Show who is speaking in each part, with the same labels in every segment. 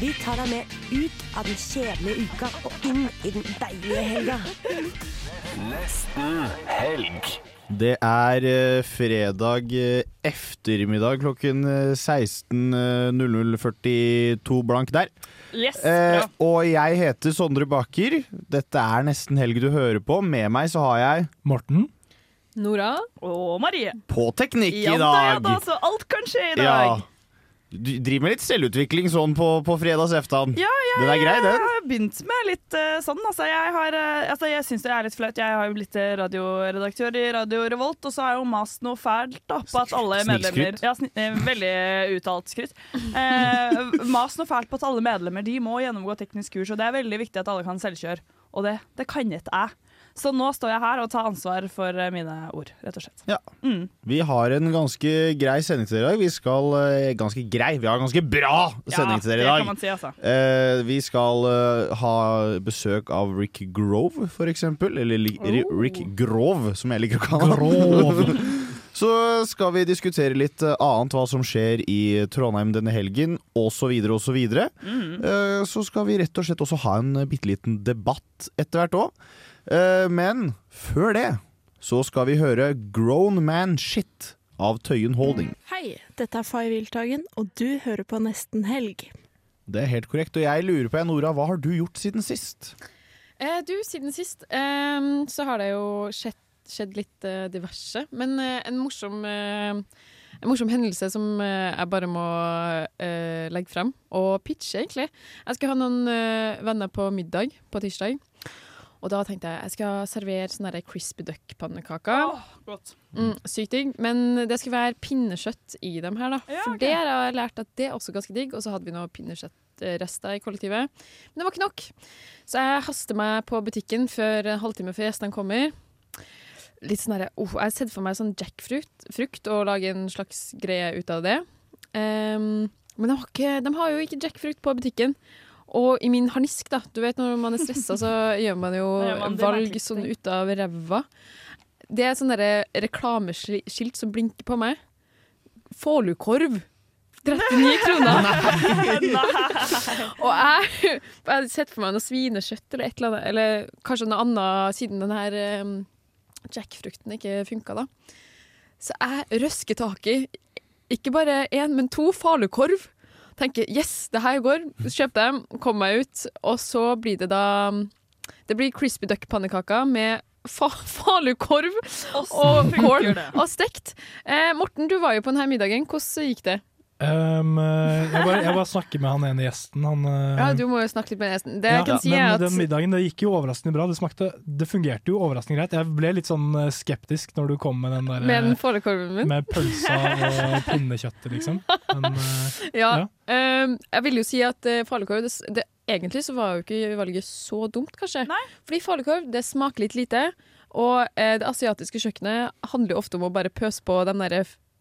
Speaker 1: Vi tar deg med ut av den kjedelige uka og inn i den deilige helga.
Speaker 2: Det er eh, fredag ettermiddag eftermiddag klokken eh, 16.0042 blank der.
Speaker 3: Yes,
Speaker 2: Eh, og jeg heter Sondre Baker. Dette er nesten helg du hører på. Med meg så har jeg
Speaker 4: Morten.
Speaker 3: Nora og Marie.
Speaker 2: på teknikk
Speaker 3: Ja
Speaker 2: i
Speaker 3: da, ja
Speaker 2: dag.
Speaker 3: da, så alt kan skje i dag.
Speaker 2: Ja. Du driver med litt selvutvikling sånn på, på fredags eftan.
Speaker 3: Ja, jeg,
Speaker 2: Den er grei, den.
Speaker 3: Jeg har begynt med litt uh, sånn. Altså, jeg har, eh, altså, jeg syns det er litt flaut. Jeg har jo blitt eh, radioredaktør i Radio Revolt, og så har jeg jo mast noe fælt da, på at alle medlemmer ja, sn eh, Veldig uttalt skryt. Eh, mast noe fælt på at alle medlemmer de må gjennomgå teknisk kurs, og det er veldig viktig at alle kan selvkjøre. Og det, det kan ikke jeg. Så nå står jeg her og tar ansvar for eh, mine ord, rett og slett.
Speaker 2: Ja.
Speaker 3: Mm.
Speaker 2: Vi har en ganske grei sending til dere i dag. Vi skal eh, Ganske grei, vi har en ganske bra sending til dere i
Speaker 3: det
Speaker 2: dag.
Speaker 3: kan man si, altså.
Speaker 2: Eh, vi skal uh, ha besøk av Rick Grove, for eksempel. Eller li
Speaker 3: Oh.
Speaker 2: Rick Grove, som jeg liker å kalle ham. Så skal vi diskutere litt annet, hva som skjer i Trondheim denne helgen, osv., osv.
Speaker 3: Mm.
Speaker 2: Så skal vi rett og slett også ha en bitte liten debatt etter hvert òg. Men før det så skal vi høre Grown Man Shit av Tøyen Holding.
Speaker 5: Hei, dette er Fay Wiltagen, og du hører på Nesten Helg.
Speaker 2: Det er helt korrekt. Og jeg lurer på, Nora, hva har du gjort siden sist?
Speaker 6: Eh, du, siden sist eh, så har det jo skjedd, skjedd litt eh, diverse. Men eh, en morsom eh, en morsom hendelse som eh, jeg bare må eh, legge frem, og pitche, egentlig. Jeg skal ha noen eh, venner på middag på tirsdag. Og da tenkte jeg jeg skal servere sånne crispy duck-pannekaker.
Speaker 3: Godt.
Speaker 6: Mm, sykt digg. Men det skal være pinnekjøtt i dem her, da.
Speaker 3: Ja,
Speaker 6: For
Speaker 3: ok.
Speaker 6: det har jeg lært at det er også ganske digg. Og så hadde vi noe pinnekjøttrester i kollektivet. Men det var ikke nok. Så jeg haster meg på butikken før en halvtime før gjestene kommer. Litt sånn oh, Jeg har sett for meg sånn jackfrukt frukt, og lage en slags greie ut av det. Um, men de har, ikke, de har jo ikke jackfrukt på butikken. Og i min harnisk, da. Du vet når man er stressa, så gjør man jo
Speaker 3: man
Speaker 6: valg sånn ut av ræva. Det er sånne reklameskilt som blinker på meg. Fålukorv. 39 kroner. Og jeg, jeg hadde sett for meg noe svinekjøtt eller et eller annet, eller kanskje noe annet siden den her um, jackfrukten ikke funka, da. Så jeg røsker tak i ikke bare én, men to falukorv. Tenker yes, det her går. kjøper dem, kom meg ut. Og så blir det da Det blir crispy duck-pannekaker med fa falukorv og kål og stekt. Eh, Morten, du var jo på denne middagen. Hvordan gikk det?
Speaker 4: Um, jeg, bare, jeg bare snakker med han ene gjesten. Han, eh,
Speaker 6: Ja, Du må jo snakke litt med gjesten. Det jeg
Speaker 4: ja,
Speaker 6: kan si
Speaker 4: men
Speaker 6: er at
Speaker 4: den middagen det gikk jo overraskende bra. Det, smakte, det fungerte jo overraskende greit. Jeg ble litt sånn eh, skeptisk når du kom med den der
Speaker 6: Med den
Speaker 4: eh,
Speaker 6: min?
Speaker 4: med pølsa og pinnekjøttet, liksom. Men,
Speaker 6: Ja.
Speaker 4: ja.
Speaker 6: Um, jeg vil jo si at uh, falukorv det, det, Egentlig så var jo ikke valget så dumt, kanskje. Fordi falukorv det smaker litt lite. Og eh, det asiatiske kjøkkenet handler jo ofte om å bare pøse på de der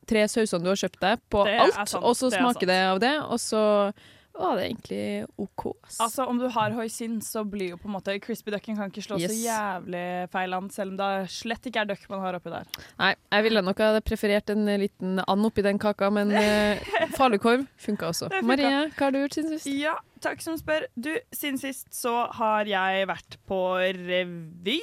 Speaker 6: tre sausene du har kjøpt deg, på
Speaker 3: Det
Speaker 6: alt, og så
Speaker 3: er
Speaker 6: smaker det av det, og så var det egentlig OK.
Speaker 3: Altså, Om du har hoisin, så blir jo på en måte crispy ducken kan ikke slå så jævlig feil an, selv om det slett ikke er duck man har oppi der.
Speaker 6: Nei, jeg ville nok ha preferert en liten and oppi den kaka, men uh, falukorv funka også. Marie, hva har du gjort siden sist?
Speaker 3: Ja, takk som spør. Du, siden sist så har jeg vært på revy.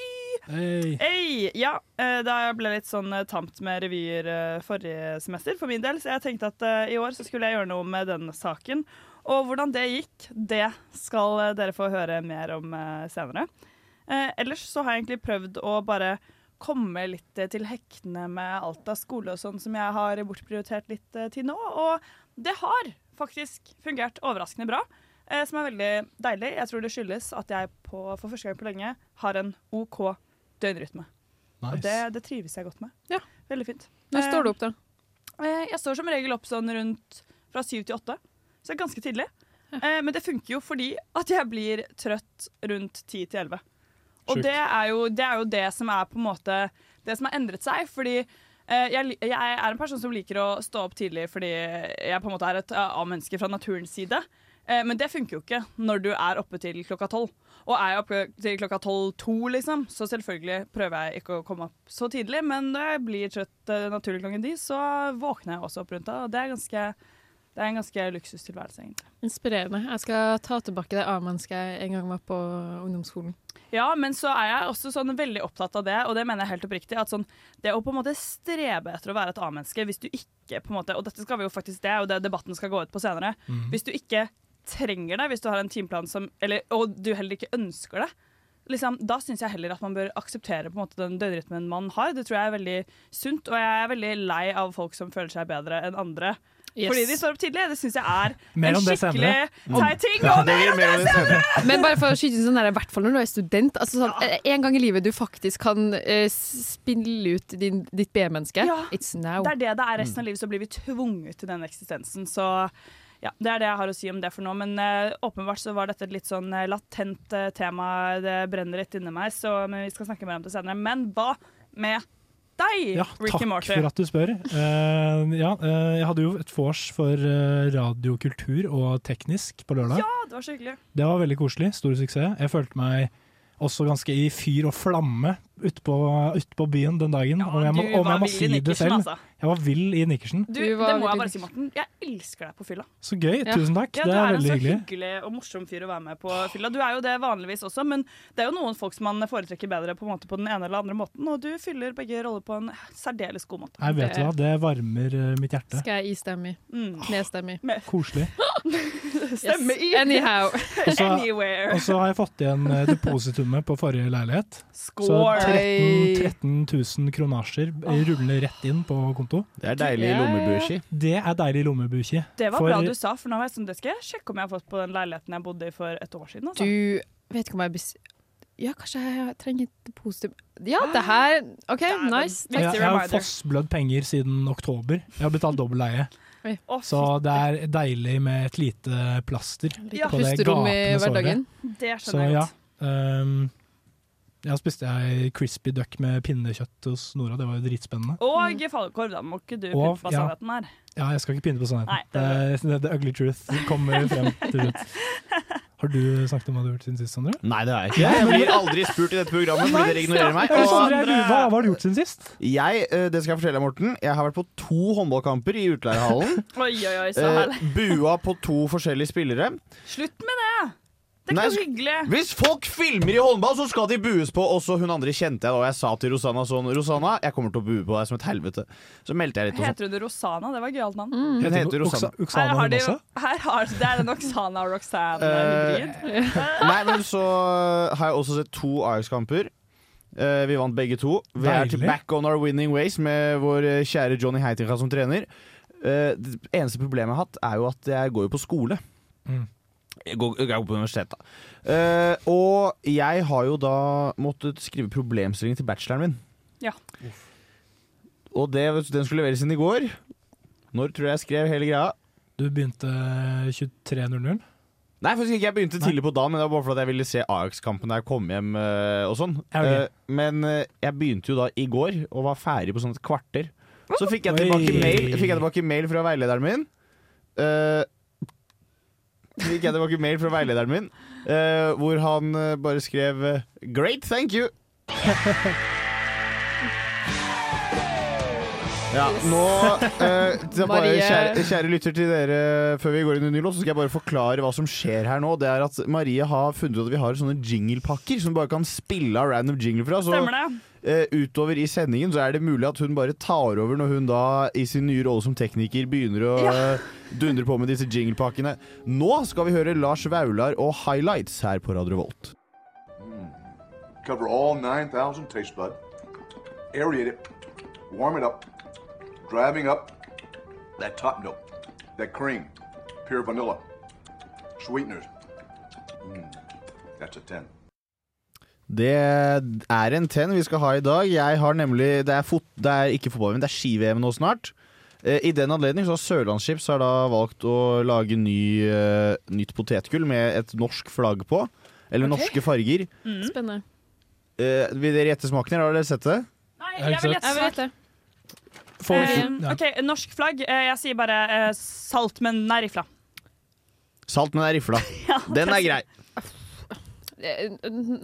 Speaker 4: Hei.
Speaker 3: Hey, Ja, eh, da jeg ble litt sånn eh, tamt med revyer forrige semester for min del, så jeg tenkte at i år så skulle jeg gjøre noe med denne saken. Og hvordan det gikk, det skal eh, dere få høre mer om eh, senere. Eh, ellers så har jeg egentlig prøvd å bare komme litt til hektene med alt av skole og sånn som jeg har bortprioritert litt til nå. Og det har faktisk fungert overraskende bra, eh, som er veldig deilig. Jeg tror det skyldes at jeg på, for første gang på lenge har en OK døgnrytme. Og det, det trives jeg godt med.
Speaker 6: Ja.
Speaker 3: Veldig fint.
Speaker 6: Når står du opp, da?
Speaker 3: Eh, Jeg står som regel opp sånn rundt fra syv til åtte, så det er ganske tidlig. Eh, Men det funker jo fordi at jeg blir trøtt rundt ti til elleve. Og det er, jo, det er jo det som er på en måte Det som har endret seg. Fordi eh, jeg, jeg er en person som liker å stå opp tidlig fordi jeg på en måte er et eh, A-menneske fra naturens side. Eh, men det funker jo ikke når du er oppe til klokka tolv. Og er jeg oppe til klokka tolv-to, liksom, så selvfølgelig prøver jeg ikke å komme opp så tidlig. Men når jeg blir trøtt eh, naturlig klokken ti, så våkner jeg også opp rundt da. Og det er, ganske, det er en ganske luksustilværelse, egentlig.
Speaker 6: Inspirerende. Jeg skal ta tilbake det A-mennesket jeg en gang var på ungdomsskolen.
Speaker 3: Ja, men så er jeg også sånn veldig opptatt av det, og det mener jeg helt oppriktig. At sånn, det å på en måte strebe etter å være et A-menneske, hvis du ikke på en måte Og dette skal vi jo faktisk det, og det debatten skal gå ut på senere. Hvis du ikke trenger det, hvis du har en timeplan som eller, Og du heller ikke ønsker det, liksom, da syns jeg heller at man bør akseptere på en måte den døgnrytmen man har. Det tror jeg er veldig sunt, og jeg er veldig lei av folk som føler seg bedre enn andre.
Speaker 6: Yes.
Speaker 3: Fordi de står opp tidlig. Det syns jeg er
Speaker 4: Mer
Speaker 3: en skikkelig teit ting.
Speaker 2: Ja,
Speaker 3: Og
Speaker 2: mer om det senere.
Speaker 6: Men bare for å skyte inn sånn der, i hvert fall når du er student. Altså sånn, eh, En gang i livet du faktisk kan uh, spille ut din, ditt B-menneske.
Speaker 3: Ja.
Speaker 6: It's now.
Speaker 3: Det er det det er resten av livet, så blir vi tvunget til den eksistensen. Så ja, det er det jeg har å si om det for nå. Men uh, åpenbart så var dette et litt sånn latent uh, tema. Det brenner litt inni meg, så men vi skal snakke mer om det senere. Men hva med deg,
Speaker 4: Ja,
Speaker 3: Ricky
Speaker 4: takk for at du spør. Uh, ja, uh, jeg hadde jo et vors for uh, radiokultur og teknisk på lørdag.
Speaker 3: Ja, det var så hyggelig.
Speaker 4: Det var veldig koselig. Stor suksess. Jeg følte meg også ganske i fyr og flamme ute på, ut på byen den dagen. om jeg må, om jeg må si det selv.
Speaker 3: altså.
Speaker 4: Jeg var vill i Nikkersen.
Speaker 3: Du,
Speaker 6: Du
Speaker 3: det må jeg bare si, Morten. Jeg elsker deg på fylla.
Speaker 4: Så gøy.
Speaker 6: Ja.
Speaker 4: Tusen takk.
Speaker 3: Ja,
Speaker 4: det
Speaker 3: du
Speaker 4: er
Speaker 3: er en så
Speaker 4: hyggelig.
Speaker 3: hyggelig og morsom fyr å være med på fylla. Du er jo det vanligvis også, men det er jo noen folk som man foretrekker bedre på, en måte på den ene eller andre måten, og du fyller begge roller på en særdeles god måte.
Speaker 4: Jeg vet du hva, det varmer eh, mitt hjerte.
Speaker 6: Skal jeg istemme i.
Speaker 3: Mm.
Speaker 6: Nedstemme i.
Speaker 4: Koselig.
Speaker 3: Stemme i.
Speaker 6: Anyhow.
Speaker 4: Og så,
Speaker 3: Anywhere.
Speaker 4: og så har jeg fått igjen eh, depositumet på forrige leilighet. Så 13, 13 000 kronasjer ruller rett inn på konto.
Speaker 2: Det er deilig
Speaker 6: Ja, ja, ja.
Speaker 4: Det er deilig lommebuki.
Speaker 3: Det var
Speaker 4: For-
Speaker 3: bra du sa, for nå var jeg sånn, det skal jeg sjekke om jeg har fått på den leiligheten jeg bodde i for et år siden. Altså.
Speaker 6: Du vet ikke om jeg bes... Ja, kanskje jeg trenger et positivt Ja, det her OK, nice.
Speaker 3: Viktig
Speaker 4: Jeg, jeg har fossblødd penger siden oktober. Jeg har betalt dobbel leie. Så det er deilig med et lite plaster
Speaker 3: Ja.
Speaker 4: på det gapende såret.
Speaker 3: det
Speaker 4: Så
Speaker 3: skjønner jeg
Speaker 4: ja.
Speaker 3: godt.
Speaker 4: Um, ja, spiste jeg crispy duck med pinnekjøtt hos Nora. Det var jo dritspennende.
Speaker 3: Og falukorv, da må ikke du
Speaker 4: Og-
Speaker 3: pynte på
Speaker 4: ja.
Speaker 3: sannheten her.
Speaker 4: Ja, jeg skal ikke pynte på sannheten.
Speaker 3: Nei,
Speaker 4: det,
Speaker 3: det
Speaker 4: det, the ugly truth kommer frem til slutt. Har du snakket om hva du har gjort siden sist, Sondre?
Speaker 2: Nei, det har jeg ikke. Jeg blir aldri spurt i dette programmet fordi dere ignorerer meg. Og
Speaker 4: Sandra, hva, hva har du gjort siden sist?
Speaker 2: jeg, eh, det skal jeg fortelle deg, Morten. Jeg har vært på to håndballkamper i utleiehallen.
Speaker 3: Oi, oi, oi, så
Speaker 2: Eh, bua på to forskjellige spillere.
Speaker 3: Slutt med det! Det er ikke hyggelig.
Speaker 2: Hvis folk filmer i håndball, så skal de bues på. Også hun andre kjente jeg da. Og jeg sa til Rosanna sånn Rosanna, jeg kommer til å bue på deg som et helvete. Så meldte jeg litt sånn.
Speaker 3: Heter hun Rosanna? Det var gøyalt navn.
Speaker 6: Mm.
Speaker 2: Hun heter Rosanna.
Speaker 4: Oksa-
Speaker 3: Her har de, her har, det er den Oksana og Roxanne-hybrid.
Speaker 2: Nei, men så har jeg også sett to Ajax-kamper. Uh, vi vant begge to. Vi er til back on our winning ways med vår eh, kjære Johnny Heitinga som trener. Uh, det eneste problemet jeg har hatt, er jo at jeg går jo på skole.
Speaker 4: Mm.
Speaker 2: Jeg går, jeg går på universitet, da. Eh, og jeg har jo da måttet skrive problemstilling til bacheloren min.
Speaker 3: Ja.
Speaker 2: Og det, den skulle leveres inn i går. Når tror du jeg skrev hele greia?
Speaker 4: Du begynte 23.00.
Speaker 2: Nei, faktisk ikke. Jeg begynte tidlig på dagen, men det var bare fordi jeg ville se Ajax-kampen da jeg kom hjem. eh, og sånn
Speaker 4: okay. ok.
Speaker 2: Eh, Men eh, jeg begynte jo da i går, og var ferdig på sånn et kvarter. Så fikk jeg tilbake mail, fikk jeg tilbake mail fra veilederen min. Fikk jeg tilbake mail fra veilederen min, eh, hvor han eh, bare skrev eh, 'Great, thank you'. Ja, nå eh, bare,
Speaker 6: Marie.
Speaker 2: kjære, kjære lytter til dere Før vi går inn i ny låt, så skal jeg bare forklare hva som skjer her nå. Det er at Marie har funnet ut at vi har sånne jinglepakker som du bare kan spille av random jingle fra. Så
Speaker 3: Stemmer det?
Speaker 2: Eh, utover i sendingen så er det mulig at hun bare tar over når hun da i sin nye rolle som tekniker begynner å eh, dundre på med disse jinglepakkene. Nå skal vi høre Lars Vaular og Highlights her på Radio Volt.
Speaker 7: Cover all 9,000 taste bud. Aerate it. Warm it up. Driving up that top note. That cream. Pure vanilla. Sweeteners. Mm, that's a 10.
Speaker 2: Det er en ten vi skal ha i dag. Jeg har nemlig Det er, fot, det er ikke fotball, men det er ski-VM nå snart. Eh, I den anledning så har Sørlandsskips har da valgt å lage ny, eh, nytt potetgull med et norsk flagg på. Eller
Speaker 3: okay.
Speaker 2: norske farger.
Speaker 3: Mm.
Speaker 6: Spennende.
Speaker 2: Eh, vil dere gjette smaken her? Har dere sett det?
Speaker 3: Nei,
Speaker 4: Jeg
Speaker 3: vil gjette. Eh. OK, norsk flagg. Eh, jeg sier bare eh, salt, men er rifla.
Speaker 2: Salt, men er rifla.
Speaker 3: Ja,
Speaker 2: Den er grei.
Speaker 6: Eh,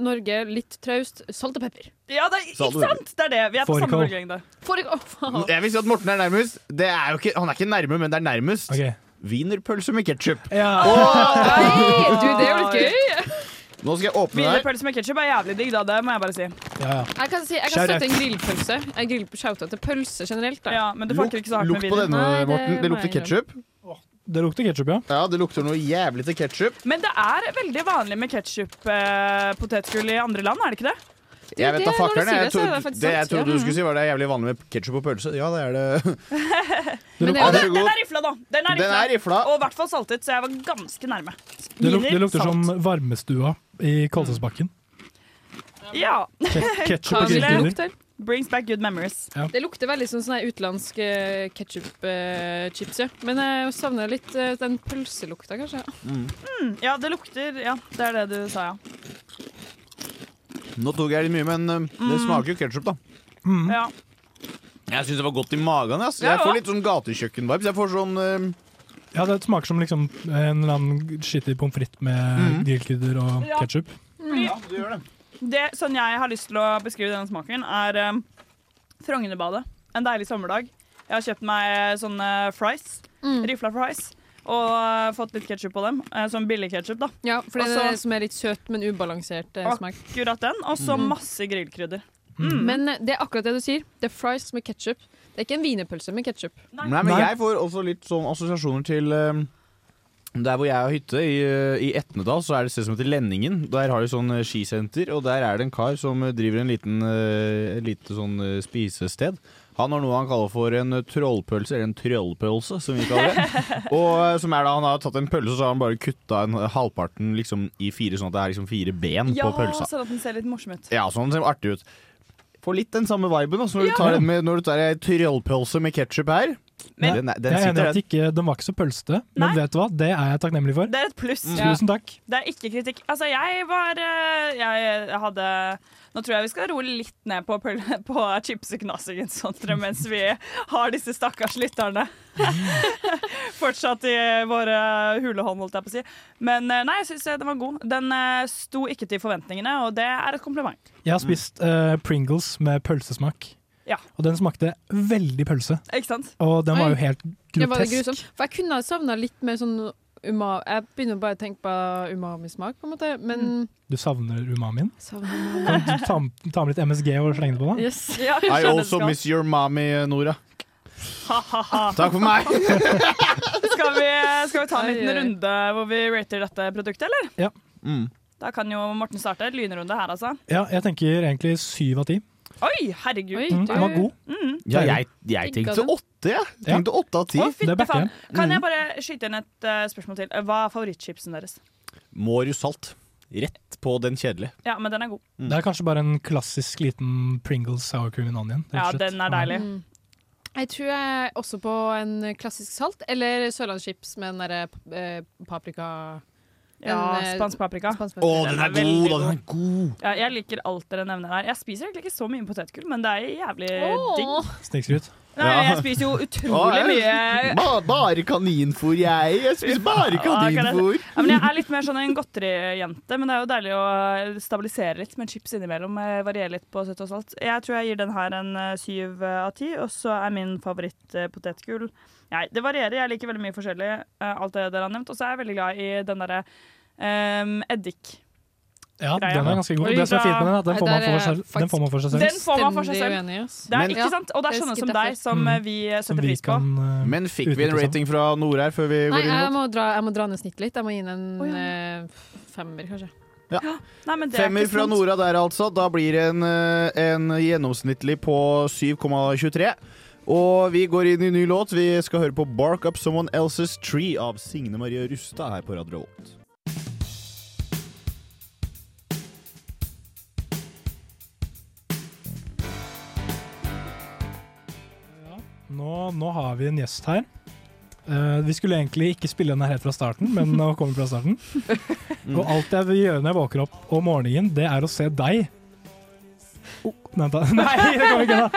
Speaker 6: Norge litt traust. Salt og pepper.
Speaker 3: Ja, det er, ikke sant? Det er det. Vi er på samme bølgelengde.
Speaker 6: For ikke, å, faen.
Speaker 2: Jeg vil si at Morten er nærmest. Det er jo ikke, han er ikke nærme, men det er nærmest.
Speaker 4: Okay.
Speaker 2: Wienerpølse med ketsjup.
Speaker 4: Ja.
Speaker 6: Nei, du, det er jo litt gøy.
Speaker 2: Nå skal jeg åpne der.
Speaker 3: Wienerpølse med ketsjup er jævlig digg, da. Det må jeg bare si.
Speaker 4: Ja, ja.
Speaker 6: Jeg kan, si, jeg kan
Speaker 4: Shout
Speaker 6: støtte en grillpølse. Jeg grill shout-out til pølse generelt. Da.
Speaker 3: Ja, Men det fucker ikke så hardt med
Speaker 2: Lukt på
Speaker 3: wiener.
Speaker 2: denne,
Speaker 6: Nei, det
Speaker 2: Morten. Det lukter
Speaker 6: jeg
Speaker 2: ketsjup.
Speaker 4: Det lukter ketsjup, ja.
Speaker 2: Ja, det lukter noe jævlig til ketsjup.
Speaker 3: Men det er veldig vanlig med ketsjup-potetgull i andre land, er det ikke det?
Speaker 2: Jeg vet da fakkeren. Jeg
Speaker 6: det, er det
Speaker 2: trodde- Det jeg trodde du skulle si, var det er jævlig vanlig med ketsjup og pølse. Ja, det er det.
Speaker 4: Det
Speaker 6: Men
Speaker 4: lukter,
Speaker 6: det-
Speaker 2: Vær så
Speaker 3: Den er rifla, da! Den er
Speaker 2: Den er rifla.
Speaker 3: Og i hvert fall saltet, så jeg var ganske nærme.
Speaker 4: det, luk, det lukter som varmestua i Kolsåsbakken.
Speaker 3: Ja.
Speaker 4: Ketsjup og grillkrydder.
Speaker 3: Brings back good memories.
Speaker 6: Det lukter veldig som sånn utenlandsk uh, ketsjup-chips, ja. Men jeg savner litt eh, den pølselukta, kanskje.
Speaker 3: Mm, ja, det lukter Ja, det er det du sa, ja.
Speaker 2: Nå tok jeg litt mye, men uh, det smaker jo ketsjup, da.
Speaker 4: Mm.
Speaker 3: ja.
Speaker 2: Jeg syns det var godt i magen. Ass.
Speaker 3: Ja,
Speaker 2: Jeg får litt sånn gatekjøkken-vibes. Jeg får sånn uh,
Speaker 4: Ja, det smaker som liksom en eller annen skittig pommes frites med
Speaker 2: mm.
Speaker 4: grillkrydder og
Speaker 3: Ja.
Speaker 4: ketsjup.
Speaker 3: Ja,
Speaker 2: du gjør det.
Speaker 3: Det Sånn jeg har lyst til å beskrive denne smaken, er um, Frognerbadet. En deilig sommerdag. Jeg har kjøpt meg sånne fries.
Speaker 6: Mm.
Speaker 3: Rifla fries. Og uh, fått litt ketsjup på dem. Uh, sånn billig ketsjup, da.
Speaker 6: Ja, for det er
Speaker 3: Også-
Speaker 6: det som er litt søt, men ubalansert uh, smak.
Speaker 3: Akkurat den. Og så
Speaker 6: Mm.
Speaker 3: masse grillkrydder. Mm.
Speaker 6: Men eh, det er akkurat det du sier. Det er fries med ketsjup. Det er ikke en wienerpølse med ketsjup.
Speaker 3: Nei.
Speaker 2: Nei, men jeg får også litt sånn assosiasjoner til um, der hvor jeg har hytte, i, uh, i Etnedal, så er det et sted som heter Lenningen. Der har de sånn uh, skisenter, og der er det en kar som uh, driver en liten uh, et lite sånn spisested. Han har noe han kaller for en trollpølse, eller en trollpølse, som vi kaller det. og som er da Han har tatt en pølse, så har han bare kutta en, halvparten liksom, i fire, sånn at det er liksom fire ben
Speaker 3: Ja,
Speaker 2: på pølsa.
Speaker 3: Ja, sånn at den ser litt morsom ut.
Speaker 2: Ja, sånn ser artig ut. Får litt den samme viben også, når,
Speaker 3: Ja.
Speaker 2: du tar den med, når du tar ei trollpølse med ketsjup her.
Speaker 3: Men-
Speaker 2: den, den
Speaker 4: Jeg er enig i at ikke, den var ikke så pølsete, men
Speaker 3: Nei.
Speaker 4: vet du hva? Det er jeg takknemlig for.
Speaker 3: Det er et pluss.
Speaker 2: Mm.
Speaker 4: Tusen takk.
Speaker 3: Det er ikke kritikk. Altså, jeg var eh, Jeg hadde Nå tror jeg vi skal roe litt ned på, pøl- på chipseknassingen, Sondre, mens vi har disse stakkars lytterne fortsatt i våre hulehånd, holdt jeg på å si. Men eh, nei, jeg syns den var god. Den eh, sto ikke til forventningene, og det er et kompliment.
Speaker 4: Jeg har spist uh, Pringles med pølsesmak,
Speaker 3: Ja.
Speaker 4: og den smakte veldig pølse.
Speaker 3: Ikke sant?
Speaker 4: Og den var jo helt
Speaker 6: Det var det
Speaker 4: grotesk.
Speaker 6: For jeg kunne ha savna litt mer sånn umami Jeg begynner bare å tenke på umami-smak, på en måte. Men
Speaker 4: Du savner umamien?
Speaker 6: savner umami.
Speaker 4: Kan du ta, ta med litt MSG og slenge det på? da?
Speaker 6: Yes.
Speaker 3: Ja,
Speaker 2: I also
Speaker 3: skal.
Speaker 2: miss your mommy, Nora.
Speaker 3: Ha-ha-ha.
Speaker 2: Takk for meg.
Speaker 3: Skal vi, skal vi ta en liten runde hvor vi rater dette produktet, eller?
Speaker 2: Mm.
Speaker 3: Da kan jo Morten starte. Lynrunde her, altså.
Speaker 4: Ja, jeg tenker egentlig syv av ti.
Speaker 3: Oi, herregud.
Speaker 6: Oi,
Speaker 4: Mm,
Speaker 6: du-
Speaker 4: Den var god.
Speaker 3: Mm.
Speaker 2: Ja, jeg, jeg tenkte åtte, jeg. Tenkte åtte av ti.
Speaker 3: Å, fytte faen. Kan
Speaker 2: Mm.
Speaker 3: jeg bare skyte inn et uh, spørsmål til? Hva er favorittchipsen deres?
Speaker 2: Mårud salt. Rett på den kjedelige.
Speaker 3: Ja, men den er god.
Speaker 2: Mm.
Speaker 4: Det er kanskje bare en klassisk liten Pringles sour cream and onion.
Speaker 3: Ja, den er deilig.
Speaker 6: Mm. Jeg tror jeg også på en klassisk salt, eller sørlandschips med den derre eh, paprika
Speaker 3: Ja,
Speaker 6: Den, eh,
Speaker 3: Spansk paprika.
Speaker 6: spansk
Speaker 2: Å,
Speaker 6: paprika.
Speaker 2: den
Speaker 3: er
Speaker 2: er
Speaker 3: veldig
Speaker 2: god!
Speaker 3: god.
Speaker 2: Den er god.
Speaker 3: Ja, jeg liker alt dere nevner her. Jeg spiser egentlig ikke så mye potetgull, men det er jævlig
Speaker 6: Åh.
Speaker 3: digg.
Speaker 4: Snikskryt.
Speaker 3: Nei,
Speaker 2: Ja.
Speaker 3: jeg spiser jo utrolig
Speaker 2: ah,
Speaker 3: mye.
Speaker 2: Ba, bare kaninfôr, jeg. Jeg spiser bare kaninfôr.
Speaker 3: Ja, men jeg er litt mer sånn en godterijente, men det er jo deilig å stabilisere litt med chips innimellom. Varierer Variere litt på søtt og salt. Jeg tror jeg gir den her en eh, syv eh, av ti, og så er min favoritt eh, potetgull Nei, det varierer. Jeg liker veldig mye forskjellig, eh, alt det dere har nevnt. Og så er jeg veldig glad i den derre um, eddik.
Speaker 4: Ja,
Speaker 3: Greia.
Speaker 4: den er ganske god. Det som er fint med den, er at den får man for seg, den får man for seg selv.
Speaker 3: Den får man for seg selv. Det er ikke sant? Og det er
Speaker 6: Det
Speaker 3: sånne som deg som
Speaker 4: Mm.
Speaker 3: eh, vi eh, setter pris på.
Speaker 4: uh,
Speaker 2: Men fikk vi en rating fra Nora her før vi går inn mot
Speaker 6: jeg må, dra, jeg må dra ned snittet litt. Jeg må gi den en
Speaker 3: ja.
Speaker 6: eh, femmer, kanskje.
Speaker 3: Nei, men det er
Speaker 2: Femmer fra. Nora der, altså. Da blir det en, eh, en gjennomsnittlig på 7,23. Og vi går inn i ny låt. Vi skal høre på 'Bark Up Someone Else's Tree' av Signe Marie Rustad her på Radio Revolt.
Speaker 4: Nå, nå har vi en gjest her. Uh, vi skulle egentlig ikke spille den her helt fra starten, men nå kommer vi fra starten. Og alt jeg vil gjøre når jeg våker opp om morgenen, det er å se deg. Da. Nei, det kan vi ikke da.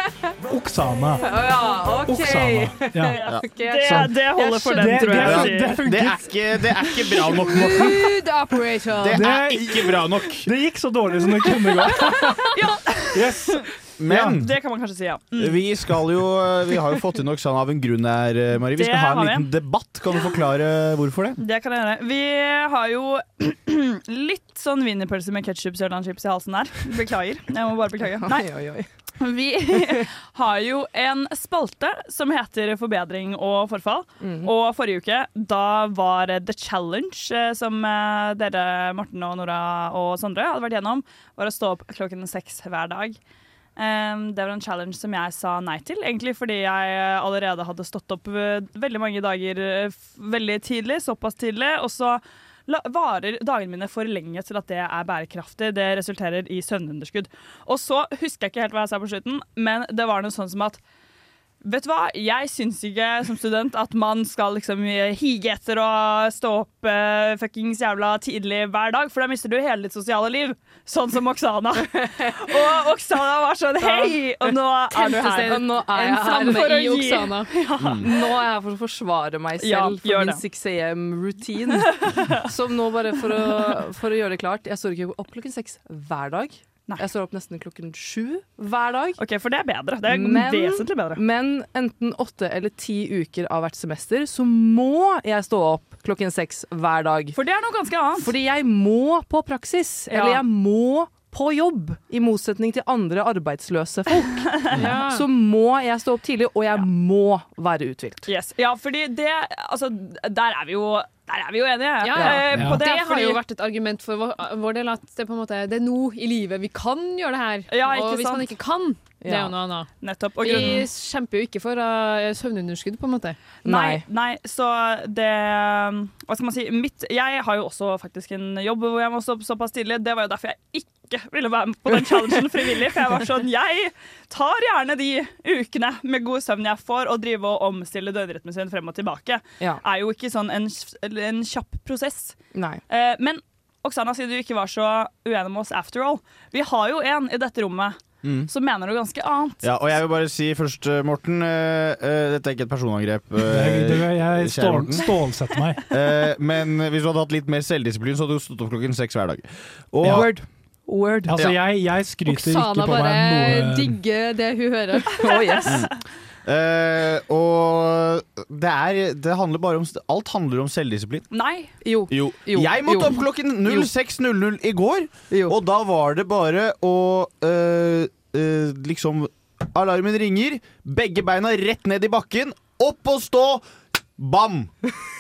Speaker 4: Oksana.
Speaker 8: Ja, OK.
Speaker 4: Oksana. Ja.
Speaker 8: Ok,
Speaker 3: Det, det holder for den, tror jeg.
Speaker 4: det- det.
Speaker 2: Det er ikke, det er ikke bra nok, Morten.
Speaker 6: Operator.
Speaker 2: Det
Speaker 4: Det-
Speaker 2: er ikke bra nok.
Speaker 4: Det gikk så dårlig som det kunne gå. Yes.
Speaker 2: Men
Speaker 3: Det kan man kanskje si, ja. Mm.
Speaker 2: vi skal jo Vi har jo fått inn Oksana av en grunn her, eh, Marie. Vi
Speaker 3: Det
Speaker 2: skal ha en
Speaker 3: liten vi.
Speaker 2: debatt. Kan du forklare hvorfor det?
Speaker 3: Det kan jeg gjøre. Vi har jo litt sånn wienerpølse med ketsjup sørlandschips i halsen her. Beklager. Jeg må bare beklage. Nei,
Speaker 8: Oi, oi, oi.
Speaker 3: vi har jo en spalte som heter Forbedring og forfall.
Speaker 8: Mm.
Speaker 3: Og forrige uke, da var The Challenge, eh, som eh, dere, Morten og Nora og Sondre, hadde vært gjennom, var å stå opp klokken seks hver dag. Um, det var en challenge som jeg sa nei til, egentlig fordi jeg eh, allerede hadde stått opp eh, veldig mange dager eh, veldig tidlig, såpass tidlig, og så varer dagene mine for lenge til at det er bærekraftig. Det resulterer i søvnunderskudd. Og så husker jeg ikke helt hva jeg sa på slutten, men det var noe sånn som at Vet du hva, jeg syns ikke som student at man skal liksom hige etter å stå opp uh, fuckings jævla tidlig hver dag, for da mister du hele ditt sosiale liv. Sånn som Oksana. og Oksana var sånn hei, og nå er du her.
Speaker 6: seg
Speaker 8: Og nå er jeg her.
Speaker 6: med
Speaker 3: for å
Speaker 6: i Oksana.
Speaker 8: Nå er jeg her for å forsvare meg selv
Speaker 3: Ja,
Speaker 8: for min 6 AM-routine. Som nå, bare for å, for å gjøre det klart, jeg står ikke opp klokken seks hver dag.
Speaker 3: Nei.
Speaker 8: Jeg står opp nesten klokken sju hver dag.
Speaker 3: OK, for det er bedre. Det er
Speaker 8: Men-
Speaker 3: vesentlig bedre.
Speaker 8: Men enten åtte eller ti uker av hvert semester så må jeg stå opp klokken seks hver dag.
Speaker 3: For det er noe ganske annet.
Speaker 8: Fordi jeg må på praksis,
Speaker 3: Ja.
Speaker 8: eller jeg må på jobb. I motsetning til andre arbeidsløse folk.
Speaker 6: Ja.
Speaker 8: Så må jeg stå opp tidlig, og jeg må være uthvilt.
Speaker 3: Yes. Ja, fordi det Altså, der er vi jo der er vi jo enige.
Speaker 6: Ja,
Speaker 3: eh,
Speaker 4: ja.
Speaker 3: På
Speaker 6: Det,
Speaker 3: det,
Speaker 6: har jo vært et argument for vår, vår del at det, på en måte, det er nå i livet vi kan gjøre det her.
Speaker 3: Ja, ikke
Speaker 6: og hvis
Speaker 3: sant?
Speaker 6: man ikke kan, det er jo noe annet.
Speaker 3: Nettopp. Og
Speaker 6: Vi kjemper jo ikke for uh, søvnunderskudd, på en måte.
Speaker 3: Nei, nei, så det Hva skal man si? Mitt, jeg har jo også faktisk en jobb hvor jeg må stå opp såpass tidlig. Det var jo derfor jeg ikke ville være med på den challengen frivillig. For jeg var sånn Jeg tar gjerne de ukene med god søvn jeg får, og drive og omstille døgnrytmen sin frem og tilbake.
Speaker 8: Ja.
Speaker 3: Er jo ikke sånn en, en kjapp prosess.
Speaker 8: Nei.
Speaker 3: Eh, men Oksana, siden du ikke var så uenig med oss after all. Vi har jo en i dette rommet som mener du ganske annet.
Speaker 2: Ja, og jeg vil bare si først, eh, Morten uh, uh, Dette er ikke et personangrep. Uh,
Speaker 4: Det, det, jeg stål, stålsetter meg.
Speaker 2: Eh, men hvis du hadde hatt litt mer selvdisiplin, så hadde du stått opp klokken seks hver dag. Og
Speaker 4: Ja.
Speaker 8: Word. Word.
Speaker 4: Altså, jeg, jeg skryter ikke på meg noe Oksana bare
Speaker 6: digger det hun hører.
Speaker 8: Oh, yes.
Speaker 2: Uh, og det er Det handler bare om Alt handler om selvdisiplin.
Speaker 3: Nei.
Speaker 8: Jo.
Speaker 2: Jo.
Speaker 8: Jo.
Speaker 2: Jeg måtte
Speaker 8: Jo.
Speaker 2: opp klokken 06.00 i går,
Speaker 8: Jo.
Speaker 2: og da var det bare å eh, eh, liksom Alarmen ringer, begge beina rett ned i bakken, opp og stå! Bam!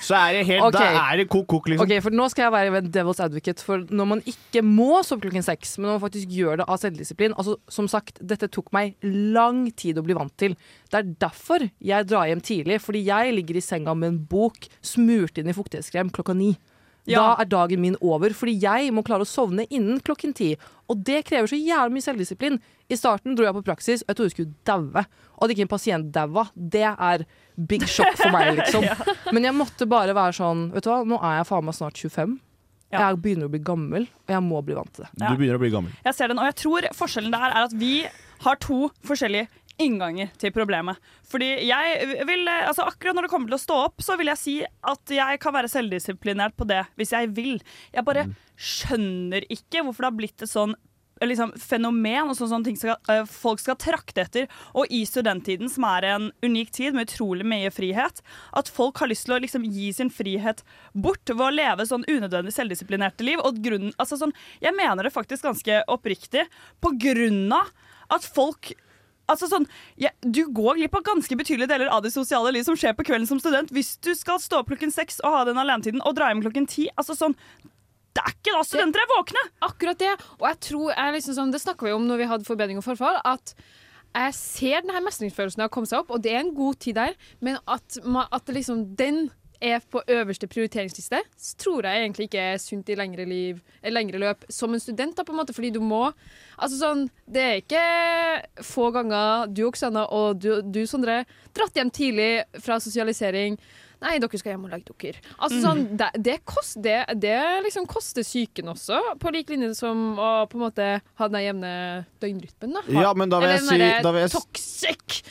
Speaker 2: Så er det helt
Speaker 8: Ok.
Speaker 2: Da er det kok-kok, liksom.
Speaker 8: Ok, for Nå skal jeg være en devil's advocate. For når man ikke må sove klokken seks, men når man faktisk gjør det av selvdisiplin altså Som sagt, dette tok meg lang tid å bli vant til. Det er derfor jeg drar hjem tidlig. Fordi jeg ligger i senga med en bok smurt inn i fuktighetskrem klokka ni.
Speaker 3: Ja.
Speaker 8: Da er dagen min over, fordi jeg må klare å sovne innen klokken ti. Og det krever så jævlig mye selvdisiplin. I starten dro jeg på praksis, og jeg trodde jeg skulle daue. Og at ikke en pasient daua, det er big shock for meg, liksom. Men jeg måtte bare være sånn Vet du hva, nå er jeg faen meg snart 25.
Speaker 3: Ja.
Speaker 8: Jeg begynner å bli gammel, og jeg må bli vant til det.
Speaker 3: Ja.
Speaker 2: Du begynner å bli gammel.
Speaker 3: Jeg ser den, og jeg tror forskjellen der er at vi har to forskjellige innganger til problemet. Fordi jeg vil, altså Akkurat når det kommer til å stå opp, så vil jeg si at jeg kan være selvdisiplinert på det hvis jeg vil. Jeg bare skjønner ikke hvorfor det har blitt et sånn liksom, fenomen og sånn, sånne ting skal, eh, folk skal trakte etter. Og i studenttiden, som er en unik tid med utrolig mye frihet, at folk har lyst til å liksom, gi sin frihet bort ved å leve sånn unødvendig selvdisiplinerte liv. Og grunnen, altså, sånn, jeg mener det faktisk ganske oppriktig på grunn av at folk Altså sånn, ja, Du går glipp av ganske betydelige deler av det sosiale liv som skjer på kvelden som student hvis du skal stå opp klokken seks og ha den alenetiden og dra hjem klokken ti. Altså sånn, Det er ikke da studenter er våkne!
Speaker 6: Akkurat det. Og jeg tror jeg liksom sånn, Det snakka vi om når vi hadde forbedring og forfall. At jeg ser denne mestringsfølelsen av å komme seg opp, og det er en god tid der, men at, at liksom den er på øverste prioriteringsliste, så tror jeg egentlig ikke er sunt i lengre, liv, eh, lengre løp som en student, da, på en måte, fordi du må Altså sånn, Det er ikke få ganger du, Oksana, og du, du, Sondre, dratt hjem tidlig fra sosialisering. Nei, dere skal hjem og legge dere. Altså, sånn, det, det, kost, det, det liksom koster psyken også, på lik linje som å på en måte ha den jevne døgnrytmen. Da.
Speaker 2: Ja, men da vil jeg
Speaker 6: Eller
Speaker 2: si-
Speaker 6: den derre
Speaker 2: da vil jeg
Speaker 6: toxic